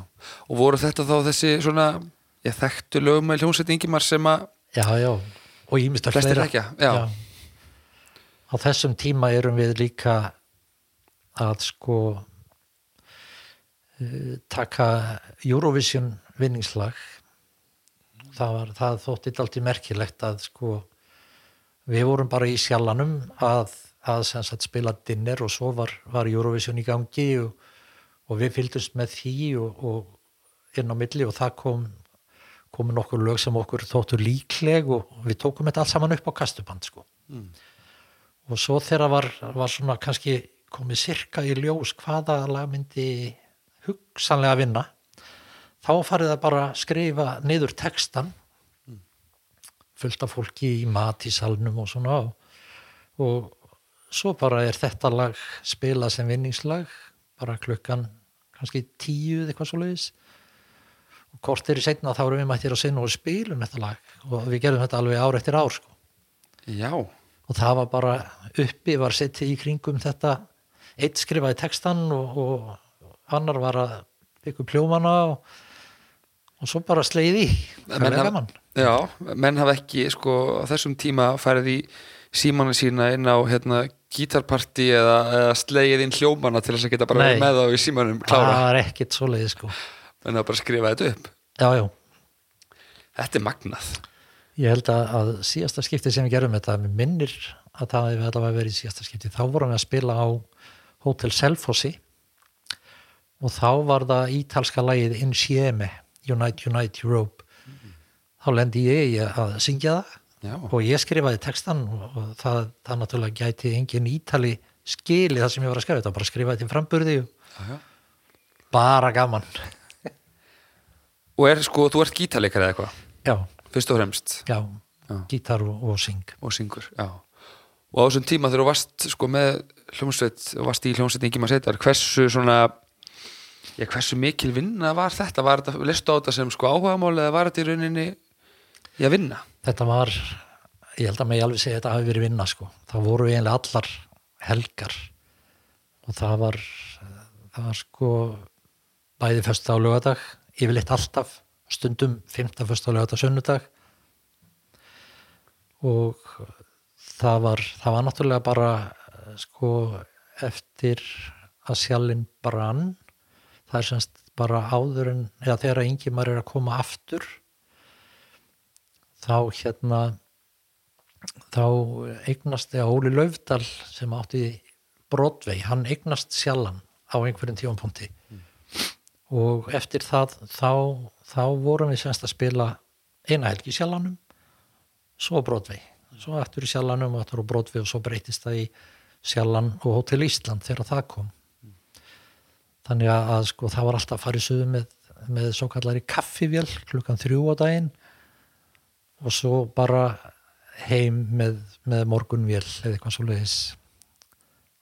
Og voru þetta þá þessi svona, ég þekktu lögum með hljómsveit Ingimar sem að já, já, og ímest að flestir fleira. Já. á þessum tíma erum við líka að sko eh, taka Eurovision vinningslag það, var, það þótti allt í merkilegt að sko við vorum bara í sjallanum að, að sagt spila dinner og svo var, var Eurovision í gangi og, og við fylgdust með því og, og inn á milli og það kom komu nokkur lög sem okkur þóttu líkleg og við tókum þetta allt saman upp á kastuband sko. Og svo þegar var, var svona kannski komið sirka í ljós hvaða lag myndi hugsanlega vinna þá farið það bara að skrifa niður textan fullt af fólki í mat í salnum og svona og, og svo bara er þetta lag spilað sem vinningslag bara klukkan kannski tíu eða eitthvað svo leiðis og kort er í setna þá erum við mættir að sinna og spilum þetta lag. Og við gerum þetta alveg ár eftir ár sko. Já. og það var bara uppi, var settið í kringum þetta. Eitt skrifaði textan og, og annar var að byggja pljómana og, og svo bara sleið í. Það er gaman. Já, menn hafa ekki sko á þessum tíma farið í símanu sína inn á hérna gítarparti eða, eða slegið inn hljómana til þess að geta bara Nei. með þá í símanum klára, það er ekkit svo leið sko. En það bara skrifa þetta upp já, já, Þetta er magnað. Ég held að, að síðasta skipti sem við gerum þetta, mér minnir að það hefði allavega verið síðasta skipti þá vorum við að spila á Hotel Selfossi og þá var það ítalska lagið Insieme, Unite, Unite Europe. Þá lendi ég að syngja það Já, og ég skrifaði textan og það, það náttúrulega gæti engin ítali skili það sem ég var að skrifa þetta var bara að skrifa þetta í framburði. Og bara gaman Og er sko, þú ert gítarleikari eða eitthvað? Já, Fyrst og fremst? Já, Já. gítar og, og syng. Og syngur Já. Og á þessum tíma þegar þú varst sko með hljómsveit og varst í hljómsveit Ingi maður Seitar hversu svona Já, hversu mikil vinna var þetta? Var þetta, listu á þetta sem sko áhugamál eða var þetta í rauninni í að vinna? þetta var, ég held að mig alveg segja þetta hafi verið vinna sko. Það voru eiginlega allar helgar. Og það var það var sko bæði föstu á lögadag, yfirleitt alltaf stundum 15 föstu á lögadag sunnudag. Og það var það var náttúrulega bara eh, sko eftir að sjálfinn brann það er semst bara áður en eða þegar Ingimar er að koma aftur þá hérna þá eignast eða Óli Laufdal sem átti Broadway, hann eignast sjallan á einhverjum tífampunkti og eftir það þá, þá vorum við semst að spila eina helgi í sjallanum svo Broadway, svo eftir í sjallanum og eftir á Broadway og svo breytist það í sjallan og Hotel Ísland þegar það kom. Þannig að, sko það var alltaf að fara í suðu með, með svo kallari kaffivél klukkan þrjú á daginn og svo bara heim með, með morgunvél eða eitthvað svo leiðis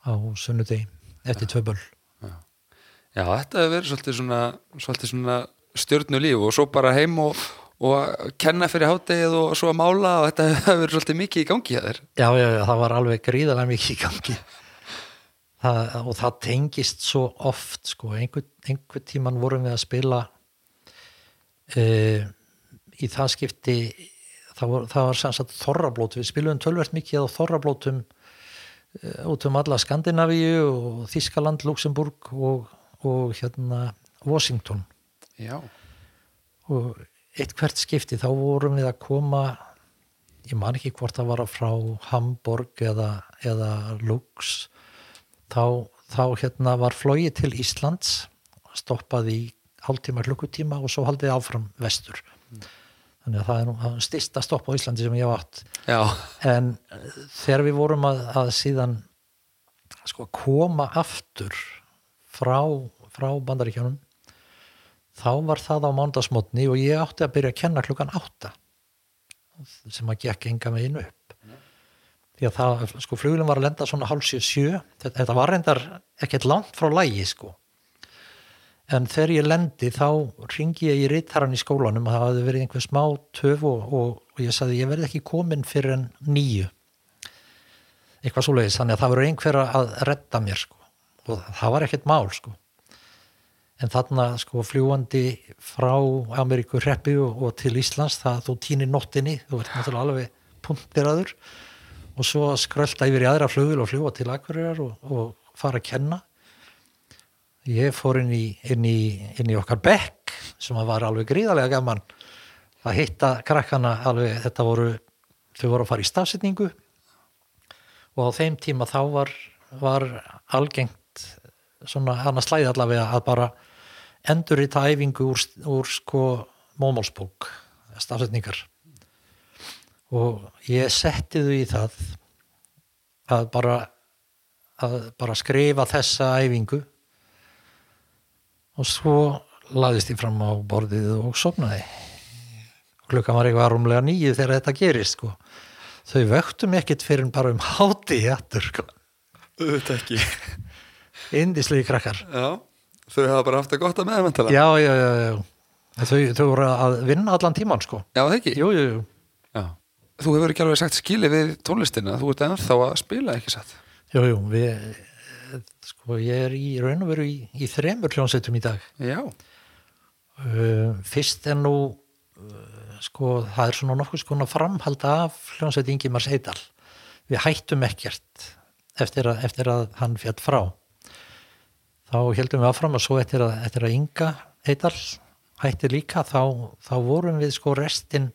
á sunnudegi eftir tvö böll Já, þetta hefur verið svolítið svona, svona stjörnu líf og svo bara heim og, og kenna fyrir háttegið og svo að mála og þetta hefur verið svolítið mikið í gangi að þér. já, já, já, það var alveg gríðarlega mikið í gangi. Það, og það tengist svo oft sko, einhver, einhver tíman vorum við að spila uh, í það skipti það var, það var sem sagt þorrablót. Við spilum tölvert mikið á þorrablótum uh, út um alla Skandinavíu og Þískaland, Luxemburg og, og hérna Washington Já. og eitt hvert skipti þá vorum við að koma ég man ekki hvort það var frá Hamburg eða, eða Lux þá, þá hérna var flóið til Íslands stoppaði í hálftíma klukkutíma og svo haldið áfram vestur þannig að það er nú stista stopp á Íslandi sem ég Já. en þegar við vorum að, að síðan sko koma aftur frá, frá bandaríkjánum þá var það á mándagsmotni og ég átti að byrja að kenna klukkan átta sem að gekk enga með inn upp því að það, sko flugulum var að lenda svona hálf sjö þetta, var reyndar ekkert langt frá lægi sko. En þegar ég lendi þá ringi ég í rittaran í skólanum að það hafði verið einhver smá töf og, og, og ég sagði ég verði ekki komin fyrir en nýju eitthvað svoleiðis, þannig að það verður einhver að redda mér sko og það var ekkert mál sko. En þarna sko fljúandi frá Ameríku hreppi og, og til Íslands það þú týnir nóttinni þú ert náttúrulega alveg punktiraður og svo skrölda yfir í aðra flugil og fljúa til Akureyrar og, og fara að kenna. Ég fór inn í, inn í, inn í okkar bekk sem var alveg gríðarlega gaman að hitta krakkana alveg, þetta voru þau voru að fara í stafsetningu og á þeim tíma þá var, var algengt svona annars slæði allavega að bara endur í það æfingu úr, úr sko mómálsbók stafsetningar og ég setti þau í það að bara að bara skrifa þessa æfingu og svo laðist ég fram á borðið og sopnaði klukkan var eitthvað rúmlega nýju þegar þetta gerist sko. þau vöktum ekkit fyrir bara um háti hættur sko. Þetta ekki. Indislegi krakkar Já. Þau hafa bara haft það gott að meðmyndala. já, já, já, já. Þau, þau voru að vinna allan tíman sko. Já, það ekki. jú, jú, jú. Já. Þú hefur ekki alveg sagt skili við tónlistina. Þú ert ennþá að spila ekki satt. jú, jú við, sko, ég er í raun og veru í, í þremur hljónsettum í dag Já. uh, fyrst er nú uh, sko, það er svona nokkuð skona framhald af hljónsveit Ingimars Eidal við hættum ekkert eftir að, eftir að hann fjall frá þá heldum við áfram og svo eftir að, eftir að Inga Eidal hætti líka þá, þá vorum við sko restin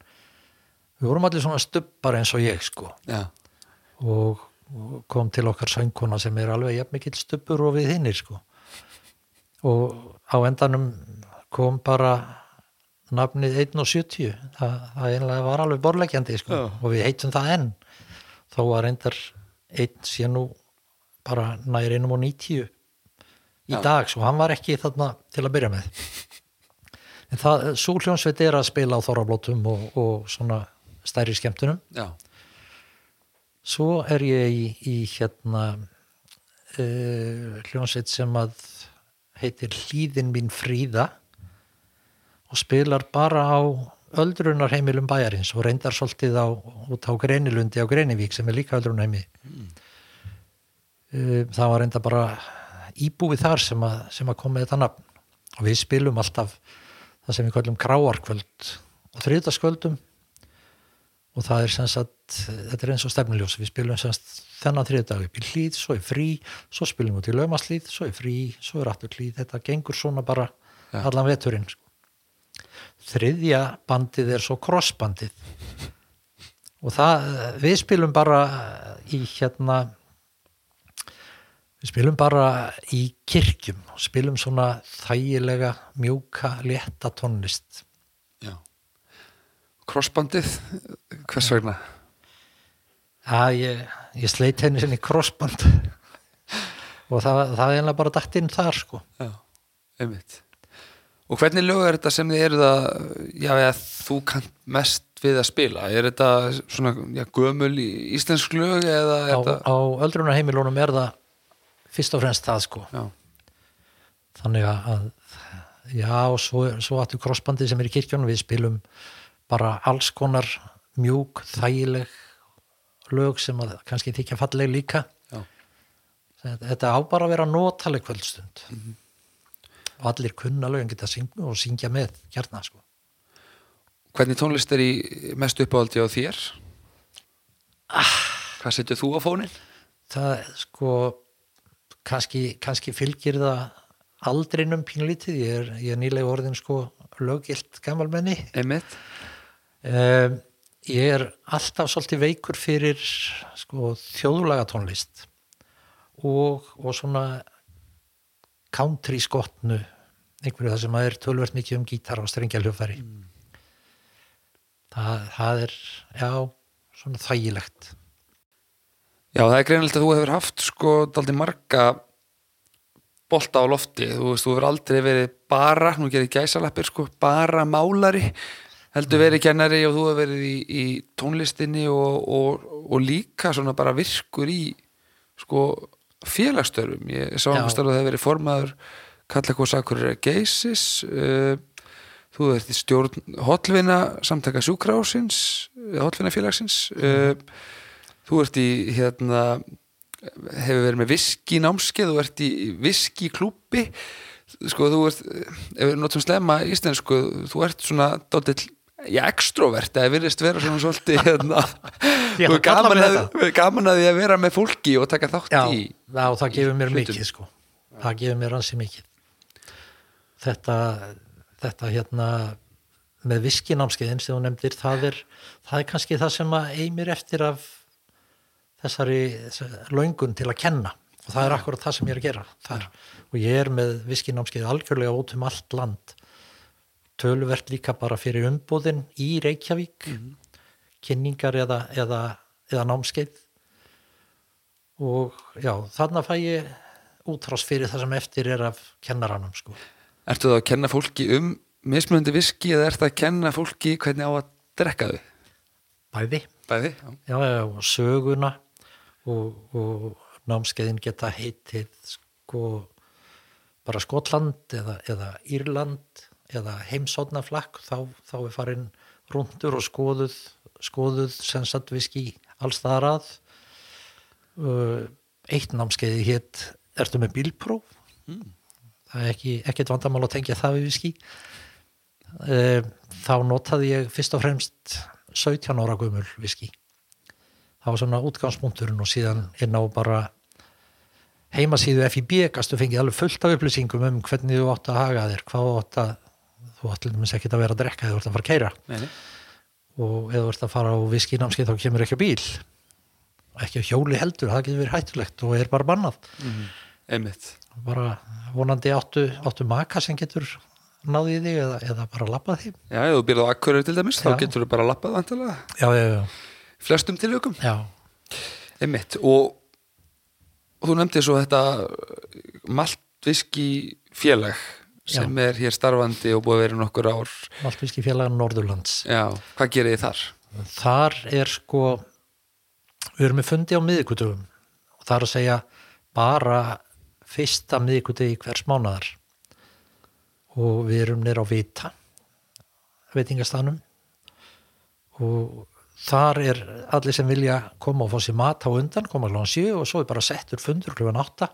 við vorum allir svona stubbar eins og ég sko. Já. og og kom til okkar söngkona sem er alveg jafn mikill stubbur og við hinnir sko. Og á endanum kom bara nafnið 1.70 það, það einlega var alveg borlegjandi sko. Já. og við heitum það enn. Þó að reyndar einn sé nú bara nær einum og 90 í Já. dag, svo hann var ekki þarna til að byrja með. En það, svo hljónsveit er að spila á þorrablótum og, og svona stærri skemmtunum. Já, svo er ég í, í hérna uh, hljónsveit sem að heitir Hlýðin mín fríða og spilar bara á öldrunarheimilum bæjarins og reyndar svolítið á, út á Greinilundi á Greinivík sem er líka öldrunarheimi. Uh, það var reynda bara íbúið þar sem að, sem að kom með þetta nafn. Og við spilum alltaf það sem við kallum gráarkvöld og þriðdaskvöldum og það er sem sagt, þetta er eins og stefnuljós. Við spilum sem sagt þennan þriðdag upp í hlýð, svo er frí, svo spilum við út í laumaslýð, svo er frí, svo er aftur hlýð þetta gengur svona bara Ja. allan veturinn sko. þriðja bandið er svo crossbandið og það, við spilum bara í hérna við spilum bara í kirkjum og spilum svona þægilega mjúka, létta tónlist. Já. Crossbandið, hvers vegna? Að ég, ég sleit henni sinni crossband og það, það er bara dætt inn þar sko. Já, einmitt. Og hvernig lög er þetta sem þið eruð að já, eða þú kannt mest við að spila, er þetta svona já, gömul í íslensk lög eða á, þetta á öldrunarheimilunum er það fyrst og fremst það sko. Já, þannig að já, og svo, svo áttu crossbandið sem er í kirkjónum við spilum bara alls konar mjúk, þægileg lög sem að kannski þykja falleg líka. Já, þetta þetta á bara að vera notaleg kvöldstund. Og allir kunna lögin geta syng og syngja með hérna sko. Hvernig tónlist er í mest uppáhaldi á þér? Hvað setur þú á fónin það sko kannski, kannski fylgir það aldrinum pínlítið ég er, ég er nýlega orðin sko lögilt gammalmenni einmitt, um, ég er alltaf svolítið veikur fyrir sko þjóðlaga tónlist og, og svona country skotnu einhverju það sem að er tölvert mikið um gítar og strengjaljófæri það, það er já, svona þægilegt já það er greinilegt að þú hefur haft sko daldi marga bolta á lofti, þú veist, þú hefur aldrei verið bara, nú gerir gæsalappir sko, bara málari heldur verið kennari og þú hefur verið í, í tónlistinni og, og, og líka svona bara virkur í sko félagsstörfum. Ég sá einhvers að það hefur verið formaður kalla eitthvað sakur geisis uh, þú ert í stjórn hotlvina samtaka sjúkrásins hotlvina félagsins uh, þú ert í hérna hefur verið með viski námskeið þú ert í viski klúbbi. Sko þú ert ef við notum slemma íslensku þú ert svona dálítið já, extrovert, það virðist vera svona svolítið hérna, Já, er gaman, að, gaman að því að vera með fólki og taka þátt já, í já, það gefur mér hlutum. mikið sko. Það gefur mér ansi mikið. Þetta þetta hérna með viskinámskeiðin sem þú nefndir það er, það er kannski það sem að eimir eftir af þessari, þessari löngun til að kenna og það er akkurat það sem ég er að gera þar. og ég er með viskinámskeið algjörlega út um allt land töluvert líka bara fyrir umbúðin í Reykjavík kynningar eða, eða, eða námskeið og já, þarna fæ ég útrás fyrir það sem eftir er af kennaranum sko. Ertu það að kenna fólki um mismunandi viski eða ertu að kenna fólki hvernig á að drekka þau? bæði, Bæði, já. já, já, söguna og, og námskeiðin geta heitið sko bara Skotland eða, eða Írland eða heimsóknarflakk þá, þá er farin rundur og skoðuð skoðuð sensat viski alls þar að. Uh, eitt námskeiði hétt ertu með bílpróf? Það er ekki, ekkert vandamál að tengja það við viski. Uh, þá notaði ég fyrst og fremst 17 ára gömul viski það var svona útgangspunkturinn og síðan inn á bara heimasíðu FIB gastu fengið alveg fullt af upplýsingum um hvernig þú átt að haga þér hvað átt að þú átt dæmis ekkert að vera að drekka þegar þú ert að fara að keira nei. og ef þú ert að fara á viskinámskeið þá kemur ekki á bíl ekki á hjóli heldur, það getur verið hættulegt og er bara bannað Einmitt. bara vonandi áttu, áttu maka sem getur náðið þig eða, eða bara lappað þig Já, ef þú byrð á akkurur til dæmis, þá Já. getur þú bara lappað vantilega. já, já, já, Flestum tilvökum. já. Einmitt. Og og þú nefndi svo þetta maltviski félag sem er hér starfandi og búið að vera í nokkur ár Maltvíski félagan Norðurlands Já, hvað gerir þið þar? þar er sko við erum með fundi á miðvikudugum og það er að segja bara fyrsta miðvikudegi hvers mánaðar og við erum nýr á Vita veitingastanum og þar er allir sem vilja koma og fá sér mat á undan koma kláðan 7 og svo er bara settur fundur kláðan 8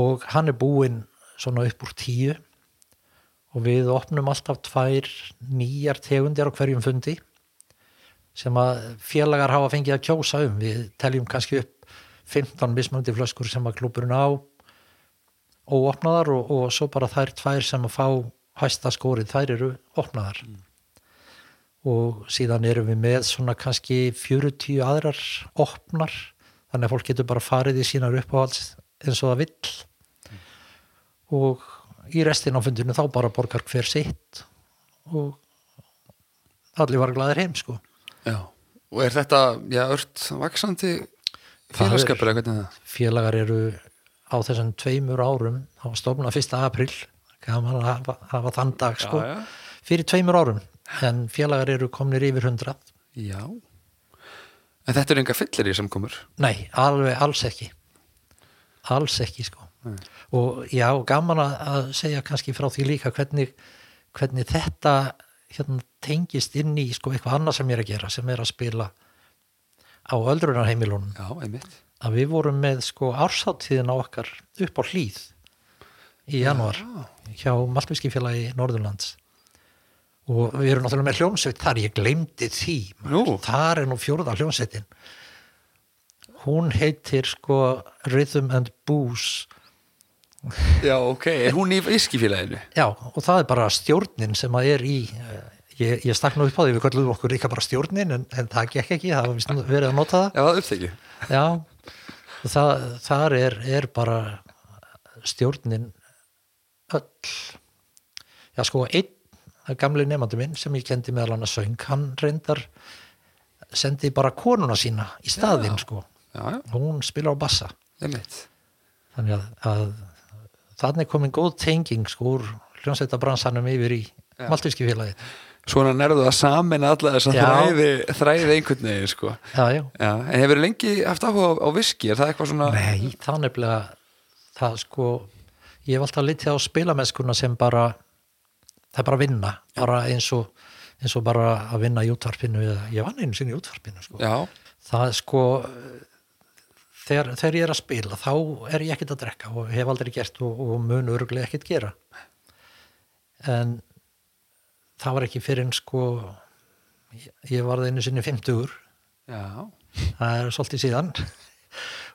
og hann er búinn svona upp úr 10 og við opnum alltaf tvær nýjar tegundir á hverjum fundi sem að félagar hafa fengið að kjósa um. Við teljum kannski upp 15 mismöndi flöskur sem að klúburinn á óopnaðar og, og svo bara þær tvær sem að fá hæsta skórið, þær eru opnaðar og síðan erum við með svona kannski 40 aðrar opnar. Þannig að fólk getur bara farið í sínar uppáhalds eins og það vill. Og í restin á fundinu þá bara borgar hver sitt. Og allir var glæðir heim sko. Já, og er þetta, já, ört vaksandi félagskapur eða hvernig er það? félagar eru á þessum tveimur árum þá var stofnað 1. april gaman að hafa, hafa þann dag sko. Já, fyrir tveimur árum en félagar eru komnir yfir 100 já. Já. En þetta er enga fyllir í samkomur? nei, alveg alls ekki alls ekki sko og já, gaman að, segja kannski frá því líka hvernig, hvernig þetta hérna, tengist inn í sko eitthvað annað sem ég er að gera sem er að spila á öldrunarheimilunum Já, einmitt. að við vorum með sko ársáttíðin á okkar upp á hlýð í janúar hjá Maltvískifélagi Norðurlands og við erum náttúrulega með hljómsveit þar, ég glemdi því þar er nú fjórða hljómsveitin hún heitir sko Rhythm and Booze Já, ok. Er hún í viskifélaginu? já, og það er bara stjórnin sem að er í eh, ég, ég stakk nú upp á því, við kallum okkur líka bara stjórnin en, en það gekk ekki, það var verið að nota það Já, það uppþekju. Já, það, þar er, er bara stjórnin öll já sko einn gamli nefnandi minn sem ég kendi meðal hann að söng hann reyndar sendi bara konuna sína í staðinn sko Já, já, hún spila á bassa þannig að, að þannig komin góð tenging sko úr hljómsveitabransanum yfir í Maltíski félagi Svona nærðu að samin alla þess að Já. þræði, þræði einhvern veginn, sko. já, já. Já, en hefur lengi haft áhuga á, á viski? Er það eitthvað svona... Nei, það nefnilega það sko, ég hef alltaf litið á spilamennskuna sem bara það er bara að vinna, bara eins og eins og bara að vinna í útvarpinu eða ég vann einu sinni í útvarpinu sko. Það er sko þegar, þegar ég er að spila þá er ég ekkert að drekka og hef aldrei gert og, og mun örgulega ekkert gera. En það var ekki fyrir en sko ég, ég var það einu sinni 50 já, það er svolítið síðan.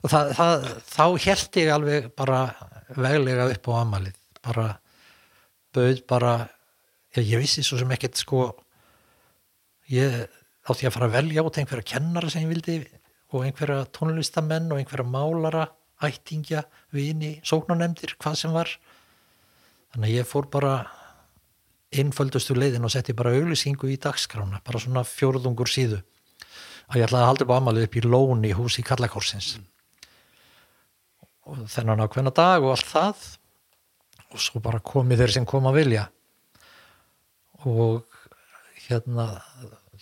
Og það, það, þá held ég alveg bara veglega upp á amalið bara bauð bara ég, vissi svo sem ekkert sko. Ég átti að fara að velja út einhverja kennara sem ég vildi og einhverja tónlistamenn og einhverja málara ættingja, vini, sóknanemdir hvað sem var. Þannig að ég fór bara einföldustu leiðin og setti bara auglýsingu í dagskrána, bara svona fjórðungur síðu. Að ég ætlaði að halda upp á amalið upp í lóni hús í Kallakórsins og þennan ákveðna dag og allt það. Og svo bara komið þeir sem kom að vilja og hérna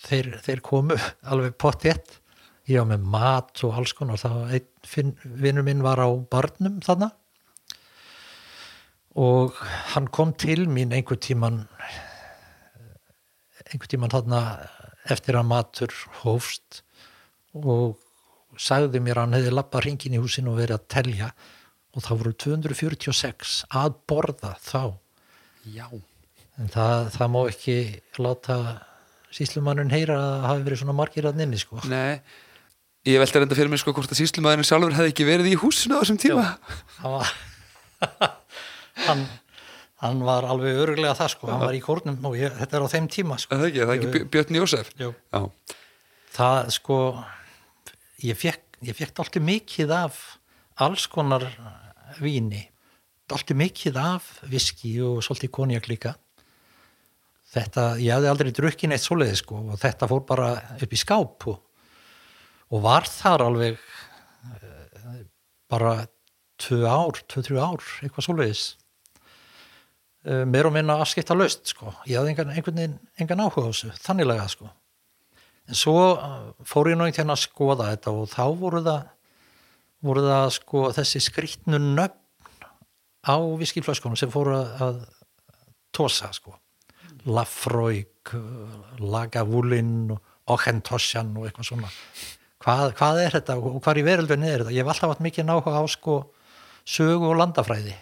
þeir, þeir komu alveg pottjett ég var með mat og alls konar. Það einn vinnur minn var á barnum þarna. Og hann kom til mín einhver tíman einhver tíman þarna eftir að matur hófst og sagði mér að hann hefði lappað hringin í húsinu og verið að telja. Og það voru 246 að borða þá. Já. En það, það má ekki láta síslumannun heyra að það hafi verið svona margir að nynni sko. Nei, ég velti reynda fyrir mig sko hvort að síslumæðurinn sjálfur hefði ekki verið í húsinu á þessum tíma. hann var hann, hann var alveg öruglega það sko, hann var í kórnum og ég, þetta er á þeim tíma sko. Er Það ekki, það er ekki Bjö- Björn Jósef. Jú. Já, það sko ég fekk, ég fekk alltaf mikið af alls konar víni alltaf mikið af viski og svolítið konjak líka þetta, ég hafði aldrei drukkin eitt svoleiði sko og þetta fór bara upp í skáp og, og var þar alveg eh, bara tvö ár, tvö, þrjú ár, eitthvað svoleiðis. Uh, meir og minna afskipta löst sko, ég hafði engan, einhvern veginn engan áhuga á þessu, þanniglega sko. En svo uh, fór ég einhvern veginn að skoða þetta og þá voru það voru það sko þessi skrýtnu nöfn á viskiflöskunum sem fóru að, að tósa sko Lafroig, Lagavulin og Ochentosjan og eitthvað svona. Hvað, hvað er þetta og hvað í veröldunni er þetta? Ég hef alltaf haft mikið náhuga á sko sögu og landafræði.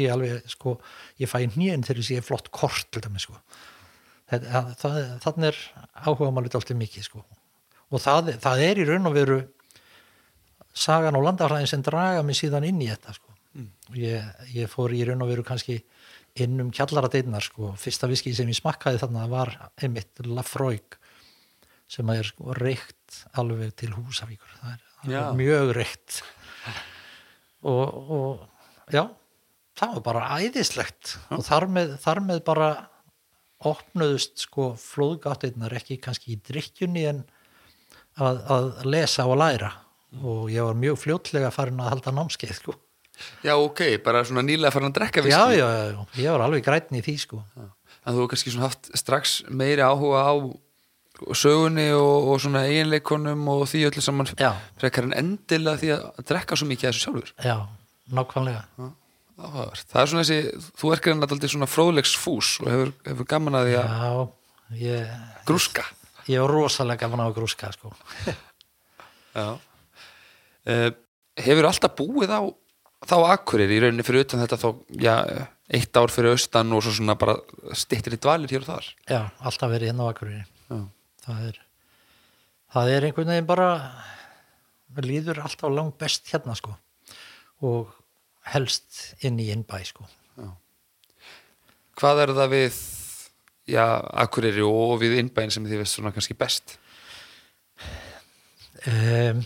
Ég alveg sko, ég fæ nýjum þegar ég sé flott kort til dæmi sko. Þannig er áhuga maður alltaf mikið sko. Og það, það er í raun og veru sagan og landafræðin sem draga mig síðan inn í þetta sko. Mm. ég, ég fór í raun og veru kannski inn um kjallaradeinnar sko, fyrsta viski sem ég smakkaði þarna var einmitt Lafroig sem er sko reykt alveg til Húsavíkur. Það er, það er mjög reykt. Og, og já það var bara æðislegt. Já. og þar með, þar með bara opnuðust sko flóðgáttinnar ekki kannski í drikkjunni en að, að lesa og læra. Mm. og ég var mjög fljótlega farin að halda námskeið sko Já, ok, bara svona nýlega farin að drekka viski. Já, já, já, ég var alveg grætni í því, sko. Já. En þú hefur kannski svona haft strax meiri áhuga á sögunni og, og svona eiginleikonum og því öllu saman frekar en endilega því að drekka svo mikið þessu sjálfur. Já, nákvæmlega. Já. Það er svona þessi, þú er gerðin alltaf svona fróðlegsfús og hefur, hefur gaman að því að Já, ég... Grúska. Ég er rosalega gaman að grúska, sko. já. Uh, hefur alltaf búið á þá akkurir í rauninni fyrir utan þetta þá, já, eitt ár fyrir austan og svo svona bara stittir í dvalir hér og þar. Já, alltaf verið hérna á akkurir það er það er einhvern veginn bara líður alltaf langt best hérna sko. Og helst inn í innbæ sko. Já. Hvað er það við já, akkurir og við innbæn sem þið veist svona kannski best? Um,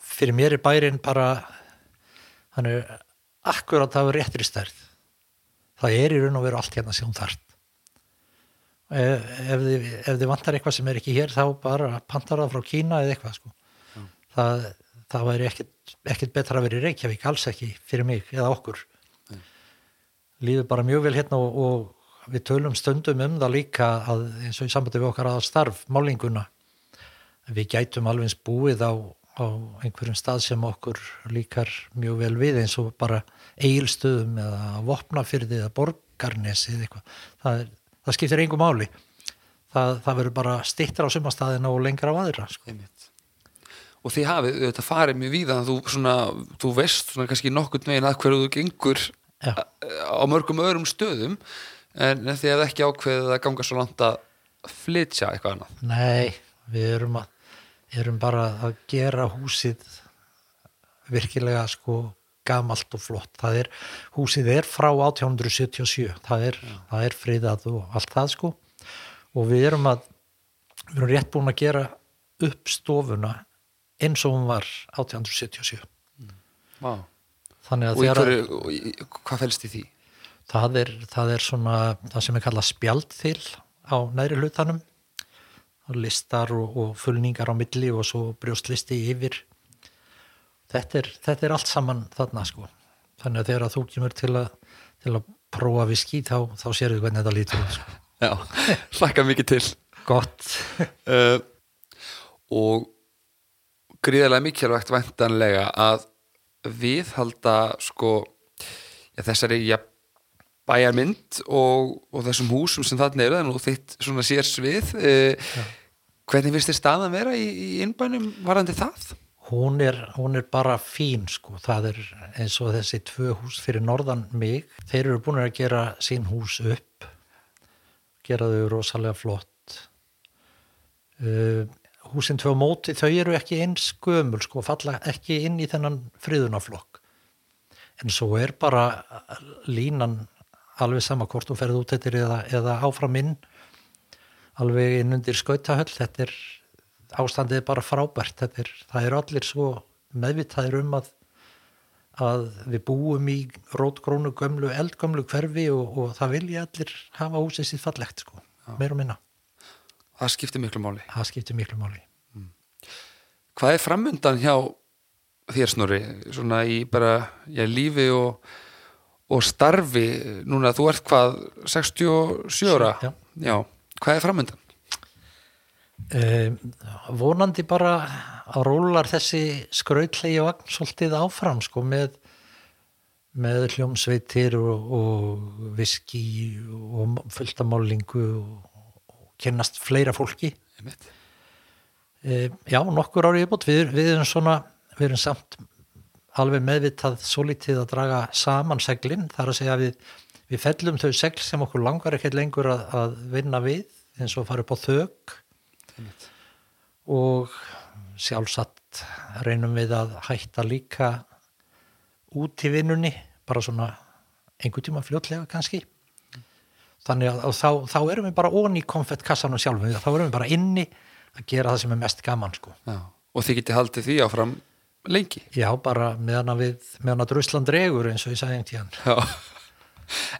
fyrir mér er bærin bara hann er akkurat af réttri stærð það er í raun og veru allt hérna sem þart ef, ef, þið, ef þið vantar eitthvað sem er ekki hér þá bara pantar það frá Kína eða eitthvað sko. mm. það, það væri ekkit, ekkit betra að vera í Reykjavík alls ekki fyrir mig eða okkur mm. líður bara mjög vel hérna og, og við tölum stundum um það líka að eins og í sambandi við okkar að starf málinguna við gætum alveg búið á á einhverjum stað sem okkur líkar mjög vel við eins og bara eigilstöðum eða vopnafyrði eða borgarnesi eða eitthvað það, er, það skiptir einhver máli það, það verður bara stittir á sumastæðina og lengra á aðra sko. og þið hafið þetta farið mjög víða þú, svona, þú veist svona kannski nokkurt megin að hverju þú gengur Já. á mörgum öðrum stöðum en þið hefði ekki ákveðið að ganga svo langt að flytja eitthvað annað Nei, við erum að erum bara að gera húsið virkilega sko gamalt og flott. Það er, húsið er frá 1877, það er, það er friðað og allt það sko og við erum að, við erum rétt búin að gera upp stofuna eins og hún var 1877. Wow. Þannig að þeirra... Hvað fælst í því? Það er, það er svona, það sem er kallað spjaldþil á næri hlutanum listar og, og fullningar á milli og svo brjóstlisti yfir. Þetta er, þetta er allt saman þarna sko. Þannig að þegar þú kemur til að, til að prófa viski þá, þá sér við hvernig þetta lítur sko. Já, hlakka mikið til. Gott. Uh, Og gríðarlega mikilvægt vendanlega að viðhalda sko ja, þessari ja, bæjarmynd og, og þessum húsum sem þarna eru og þitt svona sér svið uh, Hvernig finnst þér staðan vera í, í innbænum varandi það? Hún er, hún er bara fín sko, það er eins og þessi tvö hús fyrir norðan mig, þeir eru búin að gera sín hús upp, gera þau rosalega flott. Uh, húsin tvö móti, þau eru ekki eins gömul sko, falla ekki inn í þennan friðunaflokk. En svo er bara línan alveg sama hvort þú ferð út eittir eða, eða áfram inn alveg inn undir skautahöll. Þetta er ástandið bara frábært. Er, það er allir svo meðvitaðir um að, að við búum í rótgrónu gömlu, eldgömlu hverfi og, og það vilja allir hafa húsið sitt fallegt sko, meir og minna. Það skiptir miklu máli. Það skiptir miklu máli. Mm. Hvað er framundan hjá þér Snorri? Svona í bara já, lífi og, og starfi núna. Þú ert hvað 67 ára? Já. já, hvað er framöndan? Um, vonandi bara að rólar þessi skrautlegi vagn svolítið áfram sko með með hljómsveitir og, og viski og fulltamálingu og, og kennast fleira fólki. Um, já, nokkur ári viðbútt við, við erum svona, við erum samt alveg meðvitað svo lítið að draga saman seglin, þar að segja við, við fellum þau segl sem okkur langar ekki lengur að, að vinna við eins og fara upp á Einmitt. og sjálfsagt reynum við að hætta líka út í vinnunni bara svona einhvern tíma fljótlega kannski þannig að, þá, þá erum við bara onni í konfettkassanum sjálfum, þá erum við bara inni að gera það sem er mest gaman sko Já. og þið getið haldið því áfram lengi já, bara meðan að meðan að Drusland dregur eins og ég sagði einhvern tíðan Já.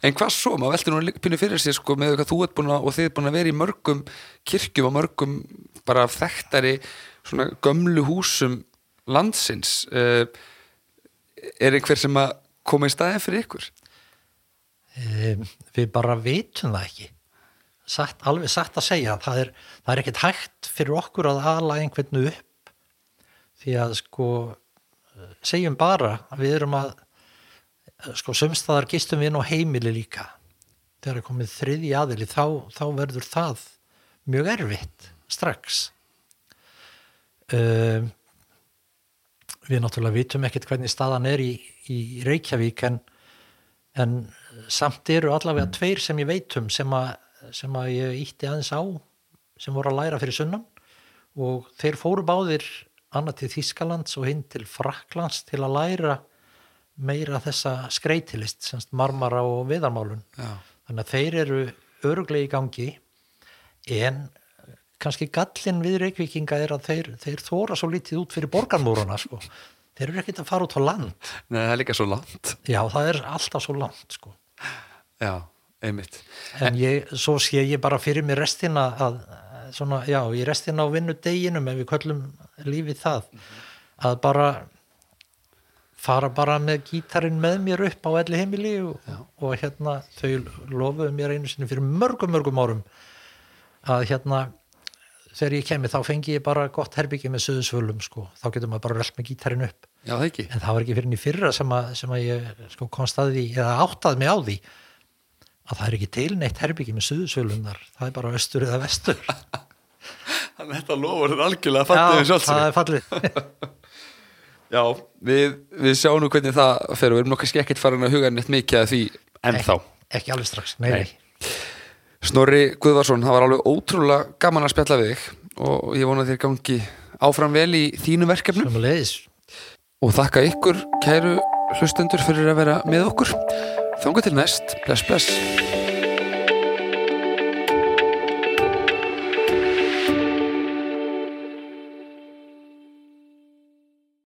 En hvað svo, maður veldur nú pínu fyrir sér sko með hvað þú ert búin að og þið er búin að vera í mörgum kirkjum og mörgum bara þekktari svona gömlu húsum landsins. Uh, er einhver sem að koma í staðin fyrir ykkur? um, við bara vitum það ekki. Satt, alveg satt að segja það er, það er ekkert hægt fyrir okkur að ala einhvern upp. Því að sko segjum bara að við erum að sko sömstaðar gistum við nú heimili líka. Þegar er komið þriði aðili þá, þá verður það mjög erfitt strax. Um, við náttúrulega vitum ekkert hvernig staðan er í, í Reykjavík en, en samt eru allavega tveir sem ég veit um sem að, sem að ég ítti aðeins á sem voru að læra fyrir sunnan. Og þeir fóru báðir annað til Þískalands og hinn til Fraklands til að læra meira þessa skreitilist, semst marmara og viðarmálun. Já. Þannig að þeir eru öruglega í gangi en kannski gallin við reykvíkinga er að þeir, þeir þóra svo lítið út fyrir borgarmúruna sko. Þeir eru ekkert að fara út á land. Nei, það er líka svo langt Já, það er alltaf svo langt sko. Já, einmitt En ég, svo sé ég bara fyrir mér restina að, svona, já, í restina á vinnudeginum ef við köllum lífið það, að bara fara bara með gítarinn með mér upp á elli heimili og, og hérna þau lofuðu mér einu sinni fyrir mörgum, mörgum árum að hérna þegar ég kemi þá fengi ég bara gott herbyggi með söðusvölum sko, þá getur maður bara rölt með gítarinn upp. Já, en það var ekki fyrir í fyrra sem að, sem að ég sko komst að því, eða áttaði mig á því að það er ekki til neitt herbyggi með suðusvölunar, það er bara östur eða vestur. Þannig að þetta lofur er algjörlega Já, fallið allt það er fallið Já, við, við sjáum nú hvernig það fer og við erum nokkað skekkit farin að huga neitt mikið að því ennþá ekki alveg strax, nei, Nei. Snorri Guðvarsson, það var alveg ótrúlega gaman að spjalla við þig og ég vona þér gangi áfram vel í þínu verkefnum Sömuleiðis. og þakka ykkur kæru hlustendur fyrir að vera með okkur. Þángu til næst, bless bless.